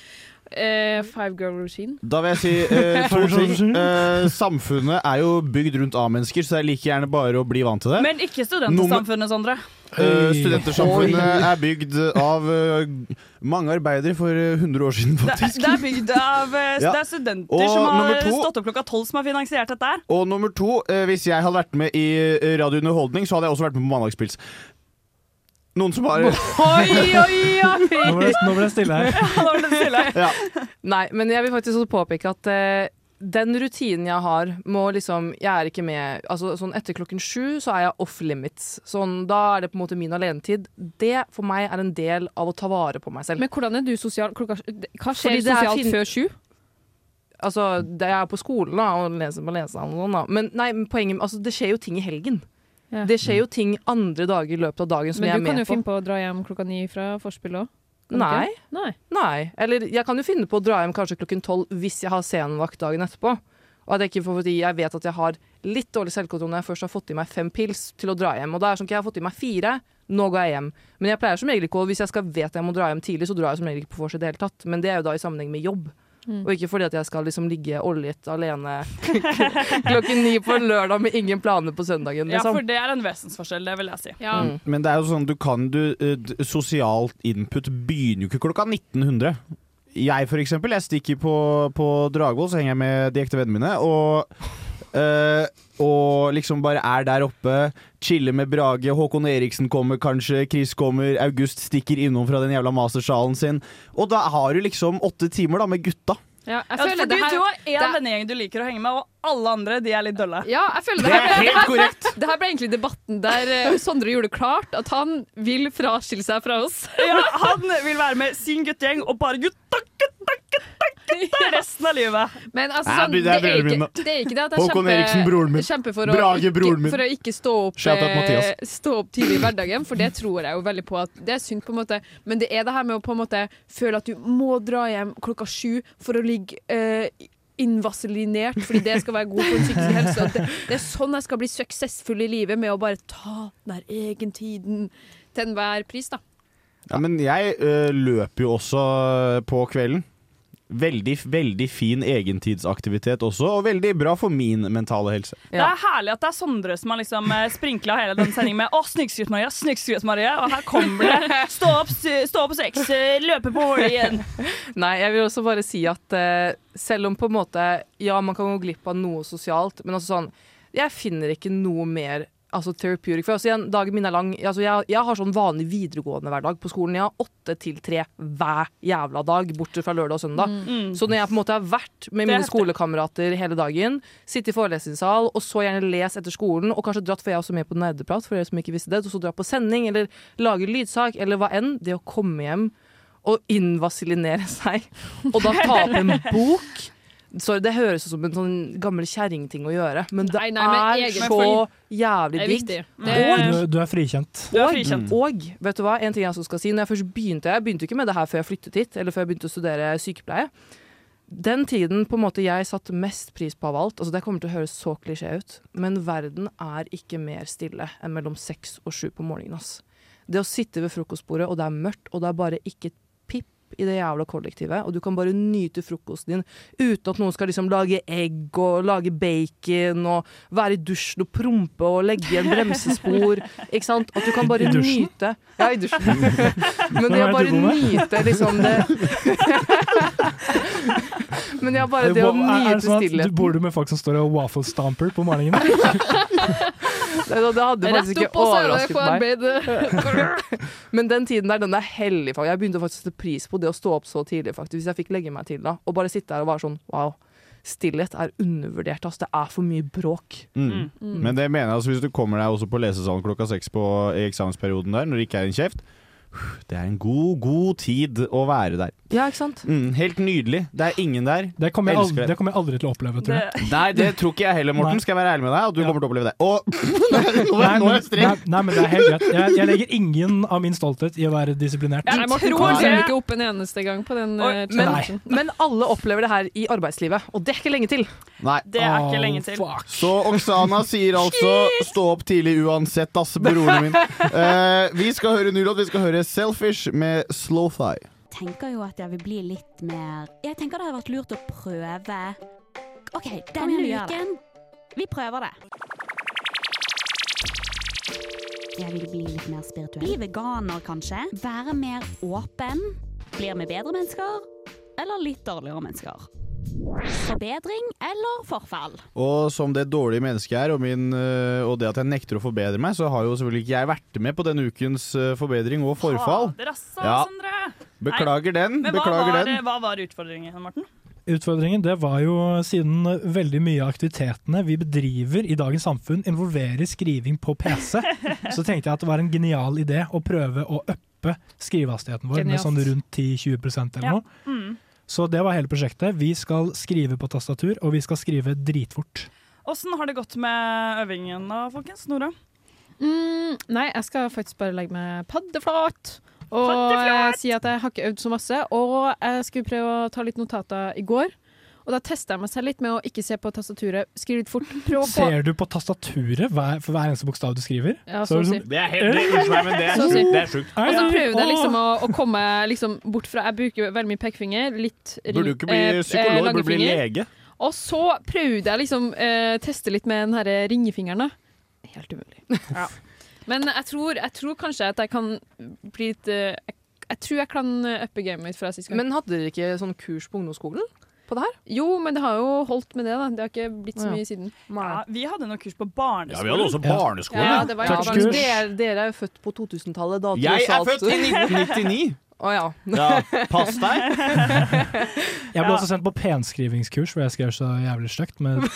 Speaker 6: eh, five girl routine.
Speaker 2: Da vil jeg si uh, to ting. Uh, samfunnet er jo bygd rundt A-mennesker, så det er like gjerne bare å bli vant til det.
Speaker 3: Men ikke studentsamfunnet, Sondre.
Speaker 2: Uh, studentersamfunnet er bygd av uh, mange arbeidere for eh, 100 år siden, faktisk.
Speaker 3: det er bygd av uh,
Speaker 2: Ja.
Speaker 3: Det er studenter
Speaker 2: Og
Speaker 3: som har
Speaker 2: to-
Speaker 3: stått opp klokka tolv, som har finansiert dette her.
Speaker 2: Og nummer to, hvis jeg hadde vært med i Radio Underholdning, så hadde jeg også vært med på Mandagspils. Noen som har
Speaker 8: Oi, oi, oi!
Speaker 4: Nå ble, nå ble det stille her.
Speaker 3: Nå ble det stille.
Speaker 2: ja.
Speaker 8: Nei, men jeg vil faktisk også påpeke at uh, den rutinen jeg har, må liksom Jeg er ikke med Altså sånn etter klokken sju så er jeg off limits. Sånn, da er det på en måte min alenetid. Det for meg er en del av å ta vare på meg selv.
Speaker 6: Men hvordan er du sosial? Klokka, hva skjer
Speaker 8: Fordi er
Speaker 6: sosialt
Speaker 8: fin-
Speaker 6: før sju?
Speaker 8: Altså, det er på skolen da, og leser på lesesalen og sånn, da. Men nei, poenget altså, det skjer jo ting i helgen.
Speaker 6: Ja.
Speaker 8: Det skjer jo ting andre dager i løpet av dagen som jeg er med på.
Speaker 6: Men du kan jo
Speaker 8: på.
Speaker 6: finne på å dra hjem klokka ni fra forspill òg.
Speaker 8: Nei.
Speaker 6: Nei.
Speaker 8: Nei. Eller jeg kan jo finne på å dra hjem kanskje klokken tolv hvis jeg har scenevakt dagen etterpå. Og at jeg ikke får, fordi jeg vet at jeg har litt dårlig selvkontroll når jeg først har fått i meg fem pils til å dra hjem. Og da er det sånn at jeg har fått i meg fire, nå går jeg hjem. Men jeg pleier som regel ikke å, hvis jeg skal vet jeg må dra hjem tidlig, så drar jeg som regel ikke på vors i det hele tatt. Men det er jo da i sammenheng med jobb.
Speaker 6: Mm.
Speaker 8: Og ikke fordi at jeg skal liksom ligge oljet alene klokken ni på en lørdag med ingen planer på søndagen.
Speaker 3: Ja,
Speaker 8: Liksom.
Speaker 3: for det er en vesensforskjell, det vil jeg si.
Speaker 6: Ja.
Speaker 8: Mm.
Speaker 2: Men det er jo sånn, du kan du uh, Sosialt input begynner jo ikke klokka 1900. Jeg for eksempel, jeg stikker på, på Dragvoll, så henger jeg med de ekte vennene mine, og uh, og liksom bare er der oppe, chiller med Brage. Håkon Eriksen kommer kanskje, Chris kommer, August stikker innom fra den jævla mastersalen sin. Og da har du liksom åtte timer da med gutta.
Speaker 6: Ja, jeg
Speaker 3: Ja,
Speaker 6: føler
Speaker 3: fordi
Speaker 6: det her
Speaker 3: du har én vennegjeng du liker å henge med, og alle andre de er litt dølle.
Speaker 6: Ja, jeg føler det,
Speaker 2: Det er helt korrekt.
Speaker 6: det her ble egentlig debatten der eh, Sondre gjorde det klart at han vil fraskille seg fra oss.
Speaker 3: Ja, han vil være med sin guttegjeng og bare gutta, gutta, gutta, gutta resten av livet.
Speaker 6: Men altså, sånn,
Speaker 2: det
Speaker 6: det,
Speaker 2: er
Speaker 6: ikke, det er ikke det at jeg
Speaker 2: Håkon Eriksen, broren min.
Speaker 6: kjemper for
Speaker 2: Brage, broren
Speaker 6: ikke,
Speaker 2: min.
Speaker 6: for å ikke stå opp, eh, stå opp tidlig i hverdagen, for det tror jeg jo veldig på at det er synd, på en måte. Men det er det her med å på en måte føle at du må dra hjem klokka sju for å ligge eh, invaselinert fordi det skal være god for den psykiske. Det, det er sånn jeg skal bli suksessfull i livet, med å bare ta den der egen tiden til enhver pris, da.
Speaker 2: Ja, men jeg ø, løper jo også på kvelden. Veldig, veldig fin egentidsaktivitet også, og veldig bra for min mentale helse.
Speaker 3: Det er herlig at det er Sondre som har liksom sprinkla hele den sendingen med 'Å, Snikskryt-Maria', Snikskryt-Maria, og her kommer det. Stå opp, stå opp seks, eh, løpe på morgenen.
Speaker 8: Nei, jeg vil også bare si at uh, selv om på en måte Ja, man kan gå glipp av noe sosialt, men altså sånn Jeg finner ikke noe mer altså therapeutic. For altså, igjen, dagen min er lang. Altså, jeg, jeg har sånn vanlig videregående hver dag på skolen. Jeg har åtte til tre hver jævla dag, bortsett fra lørdag og søndag.
Speaker 3: Mm.
Speaker 8: Så når jeg på en måte har vært med mine skolekamerater hele dagen, sittet i forelesningssal, og så gjerne lest etter skolen, og kanskje dratt, for jeg er også med på Nerdeprat, for dere som ikke visste det, og så dra på sending, eller lage lydsak, eller hva enn. Det å komme hjem og invasilinere seg, og da ta opp en bok Sorry, det høres ut som en sånn gammel kjerringting å gjøre, men det
Speaker 6: Nei, nei, men
Speaker 8: er så jævlig digg. Og
Speaker 4: Du, du er frikjent.
Speaker 3: Du er
Speaker 8: og,
Speaker 3: frikjent.
Speaker 8: og vet du hva, en ting jeg også skal si Når jeg først begynte Jeg begynte ikke med det her før jeg flyttet hit, eller før jeg begynte å studere sykepleie. Den tiden på en måte jeg satte mest pris på av alt, altså det kommer til å høres så klisjé ut, men verden er ikke mer stille enn mellom seks og sju på morgenen. Ass. Det å sitte ved frokostbordet, og det er mørkt, og det er bare ikke i det jævla kollektivet, og du kan bare nyte frokosten din uten at noen skal liksom lage egg og lage bacon og være i dusjen og prompe og legge igjen bremsespor. Ikke sant? At du kan bare nyte Ja, i dusjen. Men det
Speaker 4: er
Speaker 8: å bare nyte liksom det Men ja, bare det å
Speaker 4: det
Speaker 8: nyte stillheten.
Speaker 4: Bor du med folk som står og waffle-stamper på morgenen?
Speaker 8: Det, det hadde faktisk ikke
Speaker 6: er
Speaker 8: overrasket meg. Men den tiden der, den er hellig. Jeg begynte faktisk å sette pris på det å stå opp så tidlig, faktisk. Hvis jeg fikk legge meg til da. Og bare sitte her og være sånn wow. Stillhet er undervurdert. Altså. Det er for mye bråk.
Speaker 2: Mm. Men det mener jeg altså hvis du kommer deg også på lesesalen klokka seks på, i eksamensperioden der, når det ikke er en kjeft. Det er en god, god tid å være der.
Speaker 8: Ja, ikke sant?
Speaker 2: Mm, helt nydelig. Det er ingen der.
Speaker 4: Det kommer jeg aldri,
Speaker 2: det.
Speaker 4: kommer jeg aldri til å oppleve, tror jeg.
Speaker 3: Det,
Speaker 2: Nei, det tror ikke jeg heller, Morten.
Speaker 4: Nei.
Speaker 2: Skal jeg være ærlig med deg, og du
Speaker 4: Ja.
Speaker 2: kommer til å oppleve det. Og nå er
Speaker 4: Nei,
Speaker 2: nå er
Speaker 4: men,
Speaker 2: jeg streng.
Speaker 4: nei, nei, men det er helt greit. Jeg, jeg legger ingen av min stolthet i å være disiplinert.
Speaker 3: Ja,
Speaker 6: Nei, Morten
Speaker 3: tror
Speaker 6: kommer
Speaker 3: det.
Speaker 6: ikke opp en eneste gang på den
Speaker 3: Oi,
Speaker 6: eh,
Speaker 8: Men,
Speaker 6: nei.
Speaker 8: men alle opplever det her i arbeidslivet, og det er ikke lenge til.
Speaker 2: Nei.
Speaker 3: Det er ikke lenge til.
Speaker 4: Oh,
Speaker 2: Så Oksana sier altså 'stå opp tidlig uansett', ass, broren min. Uh, vi skal høre ny låt. Vi skal høre 'Selfish' med Slow Thigh.
Speaker 9: tenker jo at jeg vil bli litt mer Jeg tenker det hadde vært lurt å prøve OK, denne uken Vi prøver det. Jeg vil bli litt mer spirituell. Bli veganer, kanskje. Være mer åpen. Blir vi bedre mennesker, eller litt dårligere mennesker? Forbedring eller forfall?
Speaker 2: Og som det dårlige mennesket er, og, min, eh, og det at jeg nekter å forbedre meg, så har jo selvfølgelig ikke jeg vært med på denne ukens eh, forbedring og forfall.
Speaker 3: Fader, altså,
Speaker 2: Ja. Beklager den.
Speaker 3: Men hva var,
Speaker 2: den.
Speaker 3: hva var utfordringen, Morten?
Speaker 4: Utfordringen det var jo siden veldig mye av aktivitetene vi bedriver i dagens samfunn involverer skriving på PC, så tenkte jeg at det var en genial idé å prøve å uppe skrivehastigheten vår med sånn rundt 10-20% eller
Speaker 3: Ja.
Speaker 4: noe.
Speaker 3: Mm.
Speaker 4: Så det var hele prosjektet. Vi skal skrive på tastatur, og vi skal skrive dritfort.
Speaker 3: Åssen har det gått med øvingen da, folkens? Nora?
Speaker 6: Mm, nei, jeg skal faktisk bare legge meg paddeflat. Og
Speaker 3: Paddeflat!
Speaker 6: si at jeg har ikke øvd så masse. Og jeg skulle prøve å ta litt notater i går. Og da testa jeg meg selv litt med å ikke se på tastaturet, skrive litt fort. Prøv å få
Speaker 4: Ser du på tastaturet hver, for hver eneste bokstav du skriver?
Speaker 6: Ja,
Speaker 4: Så er
Speaker 6: så å
Speaker 4: det
Speaker 6: si.
Speaker 4: sånn-
Speaker 2: Det er helt, det, unnskyld men det er,
Speaker 6: sjukt.
Speaker 2: det er sjukt.
Speaker 6: Og så prøvde jeg liksom å, å komme liksom bort fra Jeg bruker jo veldig mye pekefinger. Litt ring-
Speaker 2: Burde du ikke bli
Speaker 6: eh, eh,
Speaker 2: psykolog, burde du bli lege.
Speaker 6: Og så prøvde jeg liksom eh, teste litt med den her ringefingeren. da. Helt umulig. Ja. Men jeg tror, jeg tror kanskje at jeg kan bli litt eh, jeg, jeg tror jeg kan eh, uppe gamet mitt fra sist gang.
Speaker 8: Men hadde dere ikke sånn kurs på ungdomsskolen på det her?
Speaker 6: jo, men det har jo holdt med det. da. Det har ikke blitt så
Speaker 8: Ja.
Speaker 6: mye siden.
Speaker 3: Ja, vi hadde noe kurs på barneskolen.
Speaker 2: Ja, vi hadde også barneskolen.
Speaker 6: Ja, det var
Speaker 8: Ja, dere, dere er jo født på 2000-tallet.
Speaker 2: Jeg er født i 1999!
Speaker 8: Å ja.
Speaker 2: Ja, pass deg.
Speaker 4: Jeg ble
Speaker 3: Ja.
Speaker 4: også sendt på penskrivingskurs, hvor jeg skrev så jævlig stygt. Med,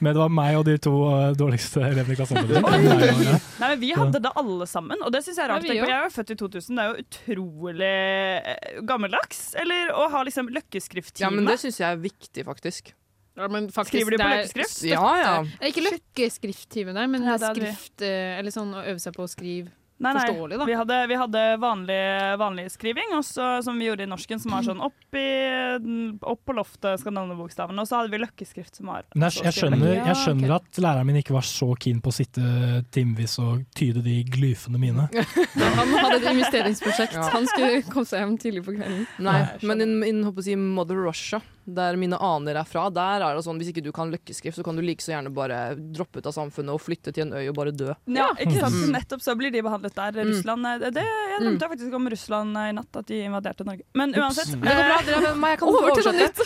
Speaker 4: med det var meg og de to uh, dårligste elevene i klassen.
Speaker 3: Nei, men Vi hadde det alle sammen, og det synes jeg er rart.
Speaker 6: jo.
Speaker 3: Jeg er født i 2000, det er jo utrolig eh, gammeldags. Eller å ha liksom løkkeskrifttime.
Speaker 8: ja, men det syns jeg er viktig, faktisk.
Speaker 6: Ja, men faktisk,
Speaker 3: Skriver de på løkkeskrift?
Speaker 8: Ja, ja.
Speaker 6: Ikke løkkeskrifttime, men
Speaker 3: Ja,
Speaker 6: det
Speaker 3: det det.
Speaker 6: skrift eh, Eller sånn å øve seg på å skrive.
Speaker 3: Nei, nei.
Speaker 6: Forståelig, da.
Speaker 3: Vi hadde, vi hadde vanlig, vanlig skriving, også, som vi gjorde i norsken, som var sånn opp, i, opp på loftet skal navne bokstavene. Og så hadde vi løkkeskrift som var
Speaker 4: jeg, jeg, skjønner, jeg
Speaker 6: Ja,
Speaker 4: okay. at læreren min ikke var så keen på å sitte timevis og tyde de glyfene mine.
Speaker 6: Han hadde et investeringsprosjekt.
Speaker 8: Ja.
Speaker 6: Han skulle komme seg hjem tidlig på kvelden.
Speaker 8: Nei, men innen si Mother Russia, der mine aner er fra, der er det sånn hvis ikke du kan løkkeskrift, så kan du like så gjerne bare droppe ut av samfunnet og flytte til en øy og bare dø.
Speaker 3: Ja, ikke sant?
Speaker 8: Mm.
Speaker 3: Nettopp så blir de behandlet der. Russland, Det, det, Jeg drømte faktisk om Russland eh, i natt, at de invaderte Norge. Men uansett
Speaker 8: Det går bra, dere, men jeg kan
Speaker 6: Over til noe
Speaker 8: oversette.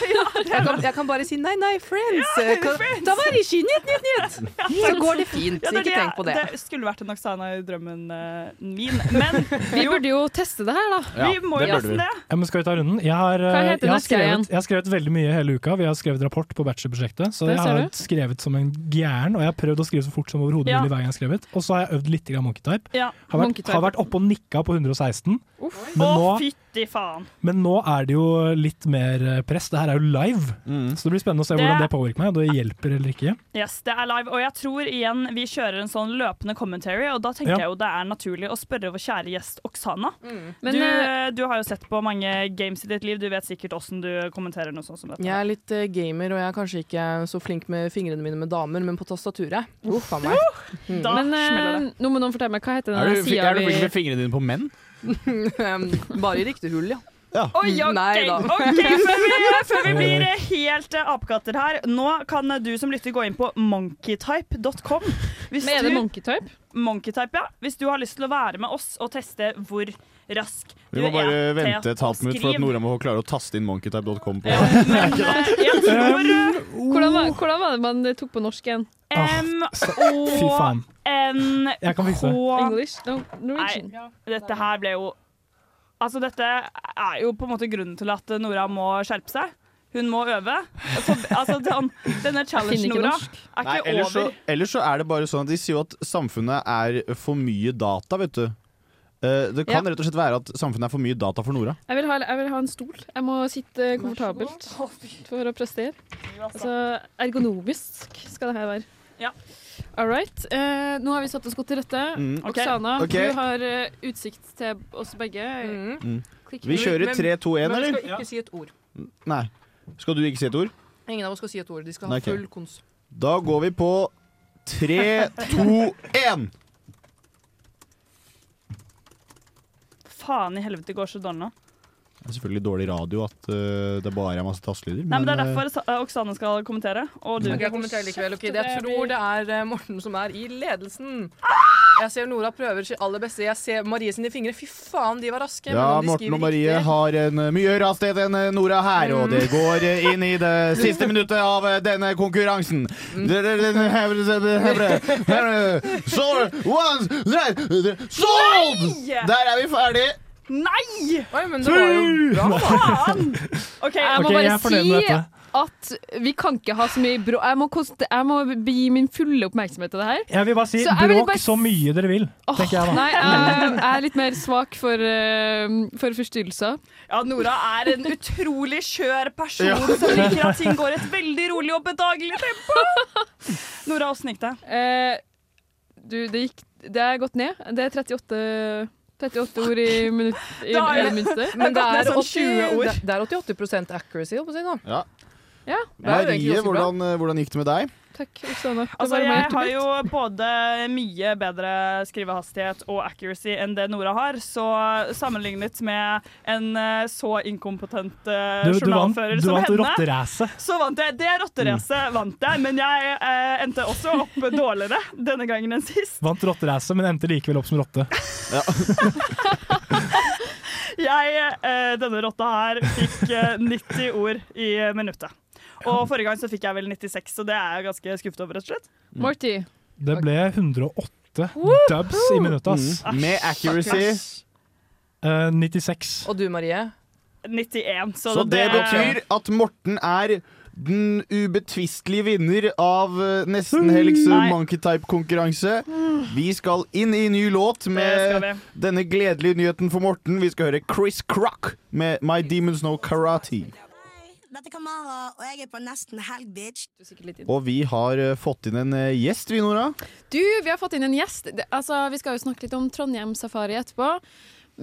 Speaker 8: Jeg kan, jeg kan bare si nei, nei, friends. Kan- Da var det ikke nytt, nytt, nytt. Så går det fint.
Speaker 3: Ja, det er
Speaker 8: Ikke tenk på det.
Speaker 3: Det skulle vært en Oksana i drømmen eh, min. Men
Speaker 6: Vi burde jo teste det her, da.
Speaker 2: Ja,
Speaker 3: vi må jo nesten det.
Speaker 4: Ja, men skal vi ta runden? Jeg har, eh, jeg har, skrevet, jeg har skrevet veldig mye hele uka. Vi har skrevet rapport på bachelorprosjektet, så jeg har skrevet som en gæren. Og jeg har prøvd å skrive så fort som overhodet
Speaker 3: Ja.
Speaker 4: mulig hver gang jeg har skrevet. Og så har jeg øvd litt monkeytype.
Speaker 3: Ja.
Speaker 4: Har vært, har vært oppe og nikka på 116.
Speaker 3: Å,
Speaker 4: Men nå,
Speaker 3: fytti faen.
Speaker 4: men nå er det jo litt mer eh, press. Det her er jo live,
Speaker 2: Mm.
Speaker 4: så det blir spennende å se
Speaker 3: Det-
Speaker 4: hvordan det påvirker meg. Og det hjelper eller ikke.
Speaker 3: Yes, det er live. Og jeg tror igjen vi kjører en sånn løpende commentary, og da tenker
Speaker 4: Ja.
Speaker 3: jeg jo det er naturlig å spørre vår kjære gjest Oksana.
Speaker 6: Men
Speaker 3: du,
Speaker 6: eh,
Speaker 3: du har jo sett på mange games i ditt liv, du vet sikkert åssen du kommenterer noe sånt som dette.
Speaker 8: Jeg er litt eh, gamer, og jeg er kanskje ikke så flink med fingrene mine med damer, men på tastaturet Uff a meg.
Speaker 3: Da
Speaker 6: men
Speaker 3: smeller det.
Speaker 6: nå må noen fortelle meg hva heter
Speaker 2: Er
Speaker 6: den sida
Speaker 2: er du
Speaker 6: vi
Speaker 2: flink med fingrene dine på menn?
Speaker 8: Bare i riktig hull, ja.
Speaker 3: Oi, ok,
Speaker 8: Nei da.
Speaker 3: ok, før vi, før vi blir helt eh, apekatter her, nå kan du som lytter gå inn på monkeytype.com.
Speaker 6: Er det monkeytype?
Speaker 3: Monkeytype, ja. Hvis du har lyst til å være med oss og teste hvor rask du er
Speaker 2: Vi må bare
Speaker 3: er
Speaker 2: vente et halvt minutt for at. Nora må klare å taste inn monkeytype.com
Speaker 3: Ja, men eh, jeg tror eh,
Speaker 6: Hvordan var, hvordan var det man tok på norsk igjen?
Speaker 3: M
Speaker 4: Fy
Speaker 3: O
Speaker 4: faen.
Speaker 3: N. K
Speaker 6: English? No, Norwegian.
Speaker 3: Nei, dette her ble jo Altså, dette er jo på en måte grunnen til at Nora må skjerpe seg. Hun må øve. Altså, den, denne challengen, Nora, er
Speaker 2: Nei,
Speaker 3: ikke
Speaker 2: ellers så,
Speaker 3: over.
Speaker 2: ellers så er det bare sånn at de sier jo at samfunnet er for mye data, vet du. Eh, det kan
Speaker 6: Ja.
Speaker 2: rett og slett være at samfunnet er for mye data for Nora.
Speaker 6: Jeg vil, ha, jeg vil ha en stol. Jeg må sitte komfortabelt for å prestere. Altså, ergonomisk skal det her være.
Speaker 3: Ja.
Speaker 6: All right. Eh, nå har vi satt oss godt til rette.
Speaker 2: Mm.
Speaker 3: Okay.
Speaker 6: Oksana,
Speaker 2: okay.
Speaker 6: du har uh, utsikt til oss begge.
Speaker 8: Mm.
Speaker 2: Mm. Vi kjører 3, 2, 1,
Speaker 8: Men vi skal ikke si et ord.
Speaker 2: Nei. Skal du ikke si et ord?
Speaker 8: Ingen av oss skal si et ord. De skal ha
Speaker 2: okay.
Speaker 8: full kons.
Speaker 2: Da går vi på tre, to, én.
Speaker 3: Faen i helvete går så dårlig nå.
Speaker 2: Det er selvfølgelig dårlig radio at uh, det bare er masse tastelyder.
Speaker 3: Nei, men Det er
Speaker 2: eh,
Speaker 3: derfor eh, Oksane skal kommentere. Og du.
Speaker 8: Ok, jeg kommenterer likevel. ok. Jeg tror det er eh, Morten som er i ledelsen. Jeg ser Nora prøver sitt aller beste. Jeg ser Marie sine fingre. Fy faen, de var raske.
Speaker 2: Ja, Morten og Marie
Speaker 8: riktig-
Speaker 2: har en eh, mye raskhet enn eh, Nora her, og det går eh, inn i det siste minuttet av eh, denne konkurransen. Sold! Der er vi ferdig!
Speaker 3: Nei!
Speaker 8: Oi, men det var jo bra.
Speaker 3: Faen! OK,
Speaker 6: Jeg må
Speaker 4: okay,
Speaker 6: bare
Speaker 4: jeg
Speaker 6: si at vi kan ikke ha så mye bråk. Jeg, må jeg må gi min fulle oppmerksomhet til det her.
Speaker 4: Jeg vil bare si
Speaker 6: Så
Speaker 4: bråk
Speaker 6: bare
Speaker 4: så mye dere vil, tenker jeg da.
Speaker 6: Nei, jeg, jeg er litt mer svak for, uh, for forstyrrelser.
Speaker 3: Ja, Nora er en utrolig skjør person
Speaker 2: Ja.
Speaker 3: som liker at ting går et veldig rolig og bedagelig tempo. Nora, åssen gikk det?
Speaker 6: Uh, du, det gikk Det er gått ned. Det er 38, 38 ord i, minutt, i,
Speaker 3: Da er
Speaker 6: i
Speaker 3: det-
Speaker 6: minuttet.
Speaker 8: Men det er,
Speaker 3: sånn
Speaker 8: 80,
Speaker 3: 20 ord.
Speaker 8: det, det er 88% accuracy, holdt på å si nå.
Speaker 2: Ja.
Speaker 6: Ja,
Speaker 8: Det er jo egentlig
Speaker 2: Marie,
Speaker 8: ganske bra.
Speaker 2: hvordan, eh, hvordan gikk det med deg?
Speaker 6: Takk. Oksana.
Speaker 3: Altså, jeg har jo både mye bedre skrivehastighet og accuracy enn det Nora har, så sammenlignet med en eh, så inkompetent journalfører
Speaker 4: Du, du vant, du
Speaker 3: som
Speaker 4: vant
Speaker 3: henne,
Speaker 4: rotteracet.
Speaker 3: så vant jeg. Det rotteracet vant jeg, men jeg eh, endte også opp dårligere denne gangen enn sist.
Speaker 4: Vant rotteracet, men endte likevel opp som rotte.
Speaker 3: Jeg, eh, denne rotta her, fikk eh, 90 ord i minuttet. Og forrige gang så fikk jeg vel 96, så det er jeg ganske skuffet over, rett og slett.
Speaker 6: Morty.
Speaker 4: Det ble 108 dubs i minuttet, ass.
Speaker 2: Mm. Med accuracy.
Speaker 4: Eh, 96.
Speaker 8: Og du, Marie?
Speaker 3: 91, så,
Speaker 2: Så det
Speaker 3: det
Speaker 2: betyr at Morten er den ubetvistelige vinner av eh, Nesten-helgs
Speaker 3: Nei.
Speaker 2: Monkey Type-konkurranse. Vi skal inn i ny låt med denne gledelige nyheten for Morten. Vi skal høre Chris Crock med My Demons Know Karate.
Speaker 1: Dette er Kamara, og jeg er på nesten helg, bitch.
Speaker 2: Og vi har eh, fått inn en eh, gjest, vi, Nora.
Speaker 6: Du, vi har fått inn en gjest. Det, altså, vi skal jo snakke litt om Trondheim Safari etterpå.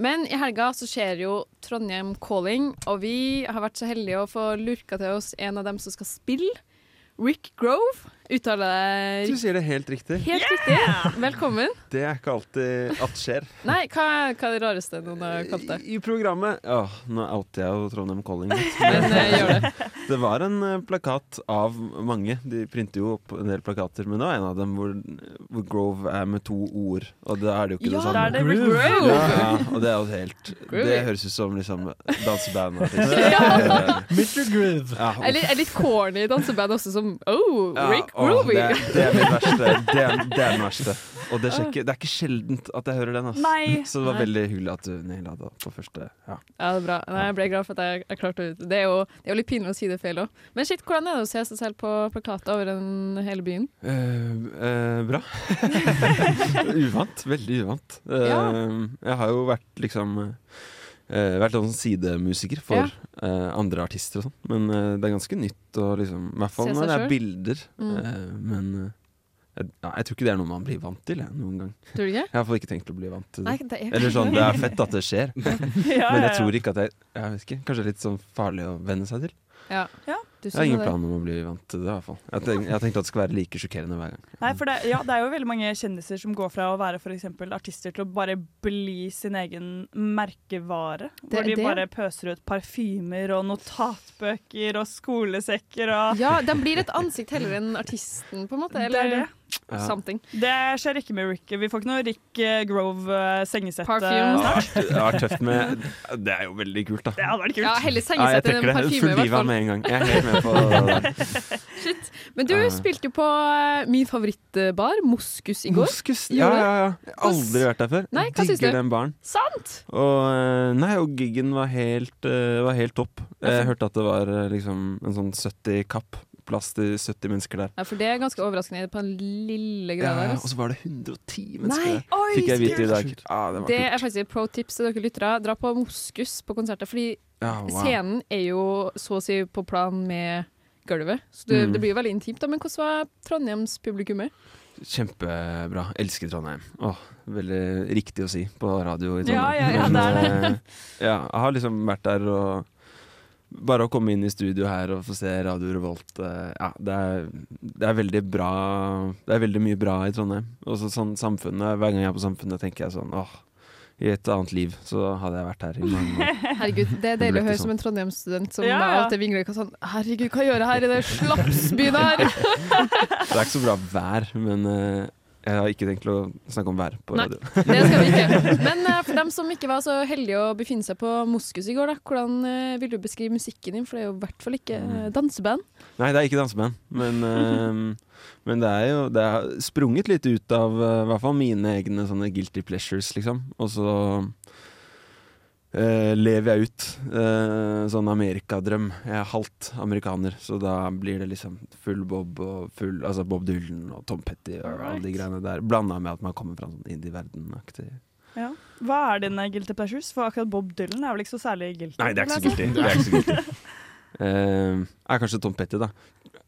Speaker 6: Men i helga så skjer jo Trondheim Calling, og vi har vært så heldige å få lurka til oss en av dem som skal spille. Rick Grove. Uttaler
Speaker 10: Du sier det helt riktig.
Speaker 6: helt riktig. Velkommen.
Speaker 10: Det er ikke alltid at skjer.
Speaker 6: Nei, hva, hva er det rareste noen har kalt det?
Speaker 10: I programmet Åh, nå outer jeg jo Trondheim Calling litt.
Speaker 6: Men jeg gjør det.
Speaker 10: Det var en eh, plakat av mange. De printer jo opp en del plakater, men det var en av dem hvor, hvor Grove er med to ord. Og da er det jo ikke
Speaker 6: Ja,
Speaker 10: det samme.
Speaker 6: da er det Grove.
Speaker 10: Ja, og det er jo helt
Speaker 6: Groovy.
Speaker 10: Det høres ut som liksom danseband.
Speaker 6: Ja.
Speaker 4: Mr. Groove.
Speaker 10: Ja,
Speaker 6: Er litt, er litt corny danseband også, som Oh,
Speaker 10: Ja,
Speaker 6: Rick
Speaker 10: åh, det, det er min verste. Det er, det er den verste. Og det, er ikke, det er ikke sjeldent at jeg hører den.
Speaker 6: Altså.
Speaker 10: Så det var veldig hyggelig at du naila det på første. Ja.
Speaker 6: Ja, det er bra. Nei, jeg ble glad for at jeg, jeg klarte det. Det er, jo, det er jo litt pinlig å si det feil òg. Men shit, hvordan er det å se seg selv på plakater over den hele byen?
Speaker 10: Uh, uh, bra. uvant. Veldig uvant. Uh,
Speaker 6: Ja.
Speaker 10: Jeg har jo vært liksom eh, Vært sånn sidemusiker for
Speaker 6: Ja.
Speaker 10: uh, andre artister og sånn. Men uh, det er ganske nytt å liksom I hvert fall når det er
Speaker 6: selv.
Speaker 10: bilder.
Speaker 6: Mm.
Speaker 10: Men jeg, ja, jeg tror ikke det er noe man blir vant til jeg, noen gang.
Speaker 6: Tror du ikke?
Speaker 10: Jeg har iallfall ikke tenkt å bli vant til det.
Speaker 6: Nei, det er-
Speaker 10: Eller sånn, det er fett at det skjer.
Speaker 6: Ja,
Speaker 10: Men jeg tror ikke at jeg Jeg vet ikke, Kanskje litt sånn farlig å venne seg til.
Speaker 6: Ja. du
Speaker 10: Jeg har ingen plan om å bli vant til det. i hvert fall Jeg har tenkt, at det skal være like sjokkerende hver gang.
Speaker 3: Nei, for det, ja, det er jo veldig mange kjendiser som går fra å være for artister til å bare bli sin egen merkevare.
Speaker 6: Det-
Speaker 3: hvor de
Speaker 6: det-
Speaker 3: bare pøser ut parfymer og notatbøker og skolesekker og
Speaker 6: Ja, de blir et ansikt heller enn artisten, på en måte.
Speaker 3: Det er det.
Speaker 10: Ja.
Speaker 6: something.
Speaker 3: Det skjer ikke med Rick. Vi får ikke noe Rick eh, Grove eh, sengesett eh, snart.
Speaker 10: Det vært tøft med Det er jo veldig kult, da.
Speaker 3: Det hadde vært kult.
Speaker 6: Ja, heller sengesett enn
Speaker 10: trekker det.
Speaker 6: parfyme,
Speaker 10: Full
Speaker 6: i hvert
Speaker 10: diva
Speaker 6: fall.
Speaker 10: med en gang. Jeg er helt med på det.
Speaker 6: Shit. Men du spilte jo på min favorittbar, Moskus, i går.
Speaker 10: Moskus? Ja, ja, ja. Aldri vært der før.
Speaker 6: Nei, hva syns
Speaker 10: digger
Speaker 6: du?
Speaker 10: den baren.
Speaker 6: Sant!
Speaker 10: Og, nei, og giggen var helt, var helt topp. Jeg hørte at det var liksom en sånn 70 kapp. Plass til 70 mennesker der.
Speaker 6: Ja, for det er ganske overraskende på den lille
Speaker 10: grad
Speaker 6: greia der.
Speaker 10: ja, og så var det 110 mennesker der. Fikk jeg vite i dag. Ja, det var
Speaker 6: Det
Speaker 10: kult.
Speaker 6: er faktisk et pro tips til dere lyttere. Dra på Moskus på konserter, fordi
Speaker 10: Ja, wow.
Speaker 6: scenen er jo så å si på plan med gulvet. Så det,
Speaker 10: Mm.
Speaker 6: det blir jo veldig intimt. da Men hvordan var Trondheims publikummet?
Speaker 10: Kjempebra. Elsker Trondheim. Åh, veldig riktig å si på radio i Trondheim.
Speaker 6: Ja, ja, ja, det er det.
Speaker 10: Men, ja, jeg har liksom vært der og bare å komme inn i studio her og få se Radio Revolt eh, Ja, det er, det er veldig bra Det er veldig mye bra i Trondheim. Og sånn samfunnet Hver gang jeg er på Samfunnet, tenker jeg sånn åh, i et annet liv så hadde jeg vært her i mange år.
Speaker 6: Herregud, det er
Speaker 10: Det
Speaker 6: deilig å høre
Speaker 10: sånn.
Speaker 6: som en Trondheim-student som
Speaker 3: Ja, ja.
Speaker 6: alltid vingler hva sånn Herregud, hva gjør jeg her i den slapsbyen her?
Speaker 10: Det er ikke så bra vær, men eh, jeg har ikke tenkt å snakke om vær på
Speaker 6: Nei,
Speaker 10: radio.
Speaker 6: det skal vi ikke. Men uh, for dem som ikke var så heldige å befinne seg på Moskus i går, da, hvordan uh, vil du beskrive musikken din? For det er jo i hvert fall ikke eh, danseband.
Speaker 10: Nei, det er ikke danseband, men, eh, men det er jo Det har sprunget litt ut av i hvert fall mine egne sånne guilty pleasures, liksom. Og så eh, lever jeg ut uh, sånn amerikadrøm. Jeg er halvt amerikaner, så da blir det liksom full Bob og full Altså Bob Dylan og Tom Petty og alle de greiene der. Blanda med at man kommer fra sånn indie-verden-aktig
Speaker 3: Ja. Hva er dine guilty pleasures? For akkurat Bob Dylan er vel ikke så særlig guilty?
Speaker 10: Nei, det er ikke så guilty. Det er ikke så guilty. uh, er kanskje Tom Petty, da.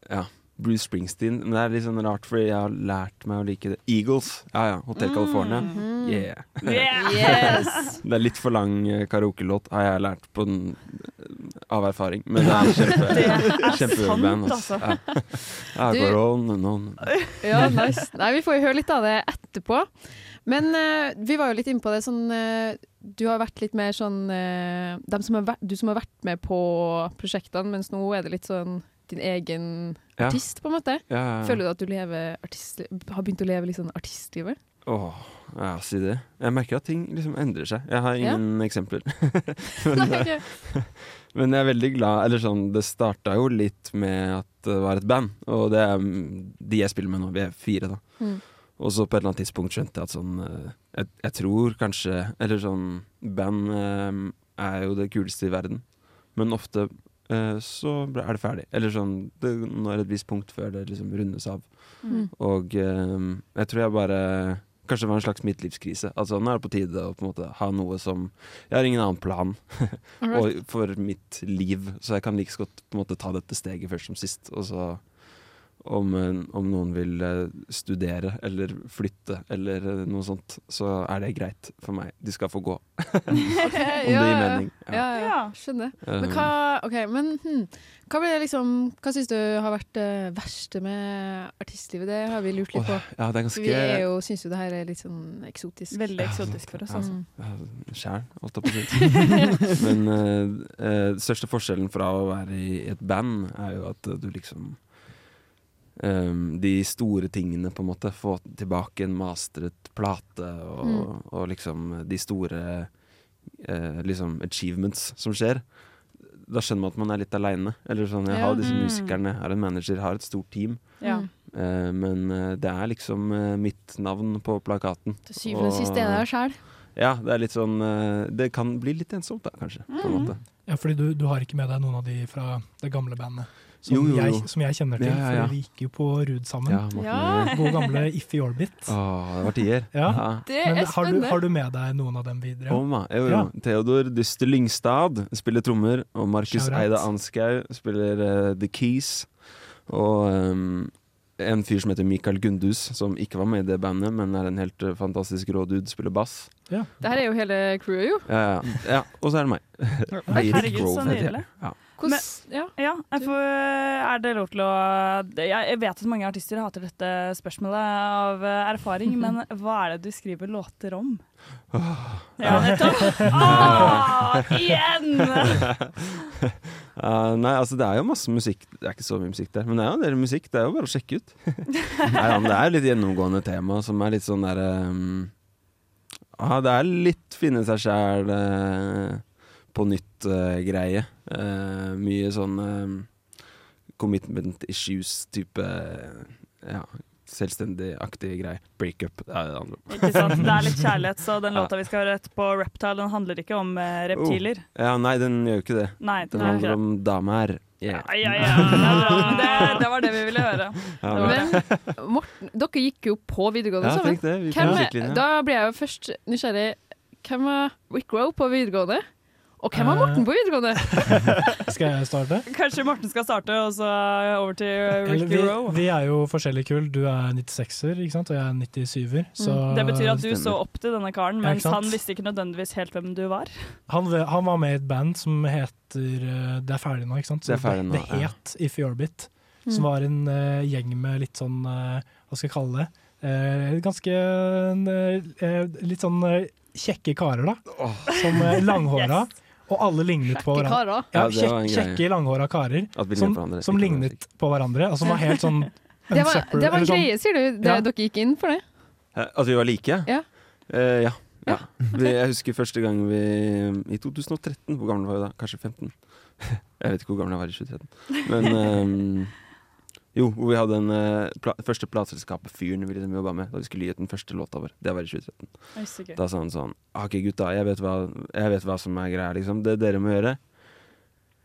Speaker 10: Ja. Bruce Springsteen. Men det er litt sånn rart, fordi jeg har lært meg å like det. Eagles. Ja ja. Hotel California.
Speaker 6: Mhm.
Speaker 10: Yeah.
Speaker 3: Yeah.
Speaker 6: Yes.
Speaker 10: Det er litt for lang eh, karaokelåt, har jeg lært på den, av erfaring. Men det er kjempe, kjempeband. Altså. Ja.
Speaker 6: Du-
Speaker 10: on and on.
Speaker 6: Ja, nice. Nei, vi får jo høre litt av det etterpå. Men uh, vi var jo litt inne på det sånn uh, Du har vært litt mer sånn uh, som har vært, Du som har vært med på prosjektene, mens nå er det litt sånn din egen
Speaker 10: Ja.
Speaker 6: artist, på en måte.
Speaker 10: Ja, ja.
Speaker 6: Føler du at du lever artist, har begynt å leve litt sånn artistlivet?
Speaker 10: Åh, ja, si det. Jeg merker at ting liksom endrer seg. Jeg har ingen eksempler. men,
Speaker 6: Nei,
Speaker 10: eh, men jeg er veldig glad Eller sånn, det starta jo litt med at det var et band, og det er de jeg spiller med nå. Vi er fire, da.
Speaker 6: Mm.
Speaker 10: Og så på et eller annet tidspunkt skjønte jeg at sånn eh, Jeg, jeg tror kanskje Eller sånn Band eh, er jo det kuleste i verden, men ofte så er det ferdig. Eller sånn Det når et visst punkt før det liksom rundes av.
Speaker 6: Mm.
Speaker 10: Og eh, jeg tror jeg bare Kanskje det var en slags midtlivskrise. Altså Nå er det på tide å på en måte ha noe som Jeg har ingen annen plan og for mitt liv, så jeg kan like liksom godt på en måte ta dette steget først som sist. Og så om, eh, om noen vil eh, studere eller flytte eller eh, noe sånt, så er det greit for meg. De skal få gå. om det gir mening.
Speaker 6: Ja, ja, ja. skjønner. Men
Speaker 10: Um,
Speaker 6: hva, okay, men hm, hva liksom Hva syns du har vært det verste med artistlivet? Det har vi lurt litt på.
Speaker 10: Ja, det er ganske-
Speaker 6: Vi er jo, syns jo det her er litt sånn eksotisk.
Speaker 3: Veldig eksotisk for oss.
Speaker 10: Ja,
Speaker 3: Altså.
Speaker 6: Mm.
Speaker 10: Sjæl, holdt jeg på å si. Men eh, uh, den største forskjellen fra å være i et band, er jo at du liksom eh, De store tingene, på en måte. Få tilbake en mastret plate, og,
Speaker 6: Mm.
Speaker 10: og liksom de store uh, liksom achievements som skjer. Da skjønner man at man er litt aleine. Eller sånn, jeg
Speaker 6: Ja.
Speaker 10: har disse
Speaker 3: Mm.
Speaker 10: musikerne, jeg har en manager, jeg har et stort team.
Speaker 3: Ja.
Speaker 6: Mm.
Speaker 10: Eh, men eh, det er liksom uh, mitt navn på plakaten.
Speaker 6: Til syvende og sist er det deg sjæl.
Speaker 10: Ja, det er litt sånn Det kan bli litt ensomt, da, kanskje. På en måte.
Speaker 4: Ja, fordi du, du har ikke med deg noen av de fra det gamle bandet? Som,
Speaker 10: Jo, jo, jo.
Speaker 4: Jeg, som jeg kjenner til,
Speaker 10: Ja, ja, ja.
Speaker 4: for vi gikk jo på Ruud sammen.
Speaker 10: Ja,
Speaker 6: Ja.
Speaker 4: God gamle Iffy Orbit.
Speaker 10: Åh, det var tider.
Speaker 4: Ja.
Speaker 6: Det
Speaker 4: Men
Speaker 6: er
Speaker 4: har du, har du med deg noen av dem videre?
Speaker 10: Oma, jo, jo.
Speaker 4: Ja.
Speaker 10: Theodor Dyster Lyngstad spiller trommer, og Markus. Eide Ansgaug spiller uh, The Keys. Og um, en fyr som heter Mikael Gundus, som ikke var med i det bandet, men er en helt eh, fantastisk rå dude, spiller bass.
Speaker 4: Ja.
Speaker 6: Det her er jo hele crewet, jo.
Speaker 10: Ja, ja. ja og så er det meg.
Speaker 3: Herregud, så nydelig.
Speaker 10: Ja.
Speaker 6: Hvordan, ja.
Speaker 3: Ja, jeg er det lov til å Jeg vet at mange artister hater dette spørsmålet av eh, erfaring, men hva er det du skriver låter om? Ja, nettopp! Ah, igjen!
Speaker 10: Uh, nei, altså det er jo masse musikk Det er ikke så mye musikk der, men det er jo en del musikk. Det er jo bare å sjekke ut. nei, det er litt gjennomgående tema som er litt sånn derre um, ah, det er litt finne seg sjæl på nytt-greie. mye sånn um, commitment issues-type Ja, selvstendig-aktig greie. Breakup. Det er det andre.
Speaker 3: Ikke sant? Det er litt kjærlighet, så den
Speaker 10: Ja.
Speaker 3: låta vi skal høre etterpå, Reptile, den handler ikke om eh, reptiler.
Speaker 10: Oh. Ja, nei, den gjør jo ikke det.
Speaker 3: Nei, den
Speaker 10: den handler
Speaker 3: det.
Speaker 10: om damer. Yeah.
Speaker 3: Ja, ja, ja. Det, det, det var det vi ville høre.
Speaker 10: Ja.
Speaker 6: Men Morten, dere gikk jo på videregående
Speaker 10: Ja,
Speaker 6: sammen.
Speaker 10: det, vi
Speaker 6: Hvem da ble jeg jo først nysgjerrig. Hvem var Rick Rowe på videregående? Og hvem var Morten på videregående?
Speaker 4: Skal jeg starte?
Speaker 3: Kanskje Morten skal starte, og så over til Ricky
Speaker 4: vi,
Speaker 3: Rowe.
Speaker 4: vi er jo forskjellig kull. Du er 96-er, ikke sant? og jeg er 97-er.
Speaker 3: Mm. Det betyr at du så opp til denne karen, mens
Speaker 4: ja,
Speaker 3: han visste ikke nødvendigvis helt hvem du var.
Speaker 4: han, han var med i et band som heter eh, Det er ferdig nå, ikke sant? Så
Speaker 10: Det er ferdig nå,
Speaker 4: det, det
Speaker 10: ja.
Speaker 4: If You're Bit.
Speaker 6: Mm.
Speaker 4: Som var en uh, gjeng med litt sånn uh, Hva skal jeg kalle det? uh, ganske eh, Litt sånn eh, kjekke karer, da. Som langhåra. langhåra. Og alle lignet på hverandre.
Speaker 6: karer?
Speaker 4: Ja,
Speaker 10: Ja, det var en greie.
Speaker 4: kjekke, langhåra karer som, som lignet på hverandre. Og som var helt sånn
Speaker 6: Det var,
Speaker 4: unsepar-
Speaker 6: det var en
Speaker 4: sånn-
Speaker 6: greie, sier du? Det,
Speaker 4: Ja.
Speaker 6: Dere gikk inn for det?
Speaker 10: At vi var like?
Speaker 6: Ja.
Speaker 10: Uh, ja. ja. Jeg husker første gang vi I 2013, hvor gammel var vi da? Kanskje 15? Jeg vet ikke hvor gammel jeg var i 2013. Men ehm, jo, hvor vi hadde en eh, pla første plateselskapet-fyren vi liksom jobba med da vi skulle gi ut den første låta vår. Det var i 2013.
Speaker 3: Oi, så gøy.
Speaker 10: Da sa han sånn OK, gutta, jeg vet hva, jeg vet hva som er greia, liksom. Det dere må gjøre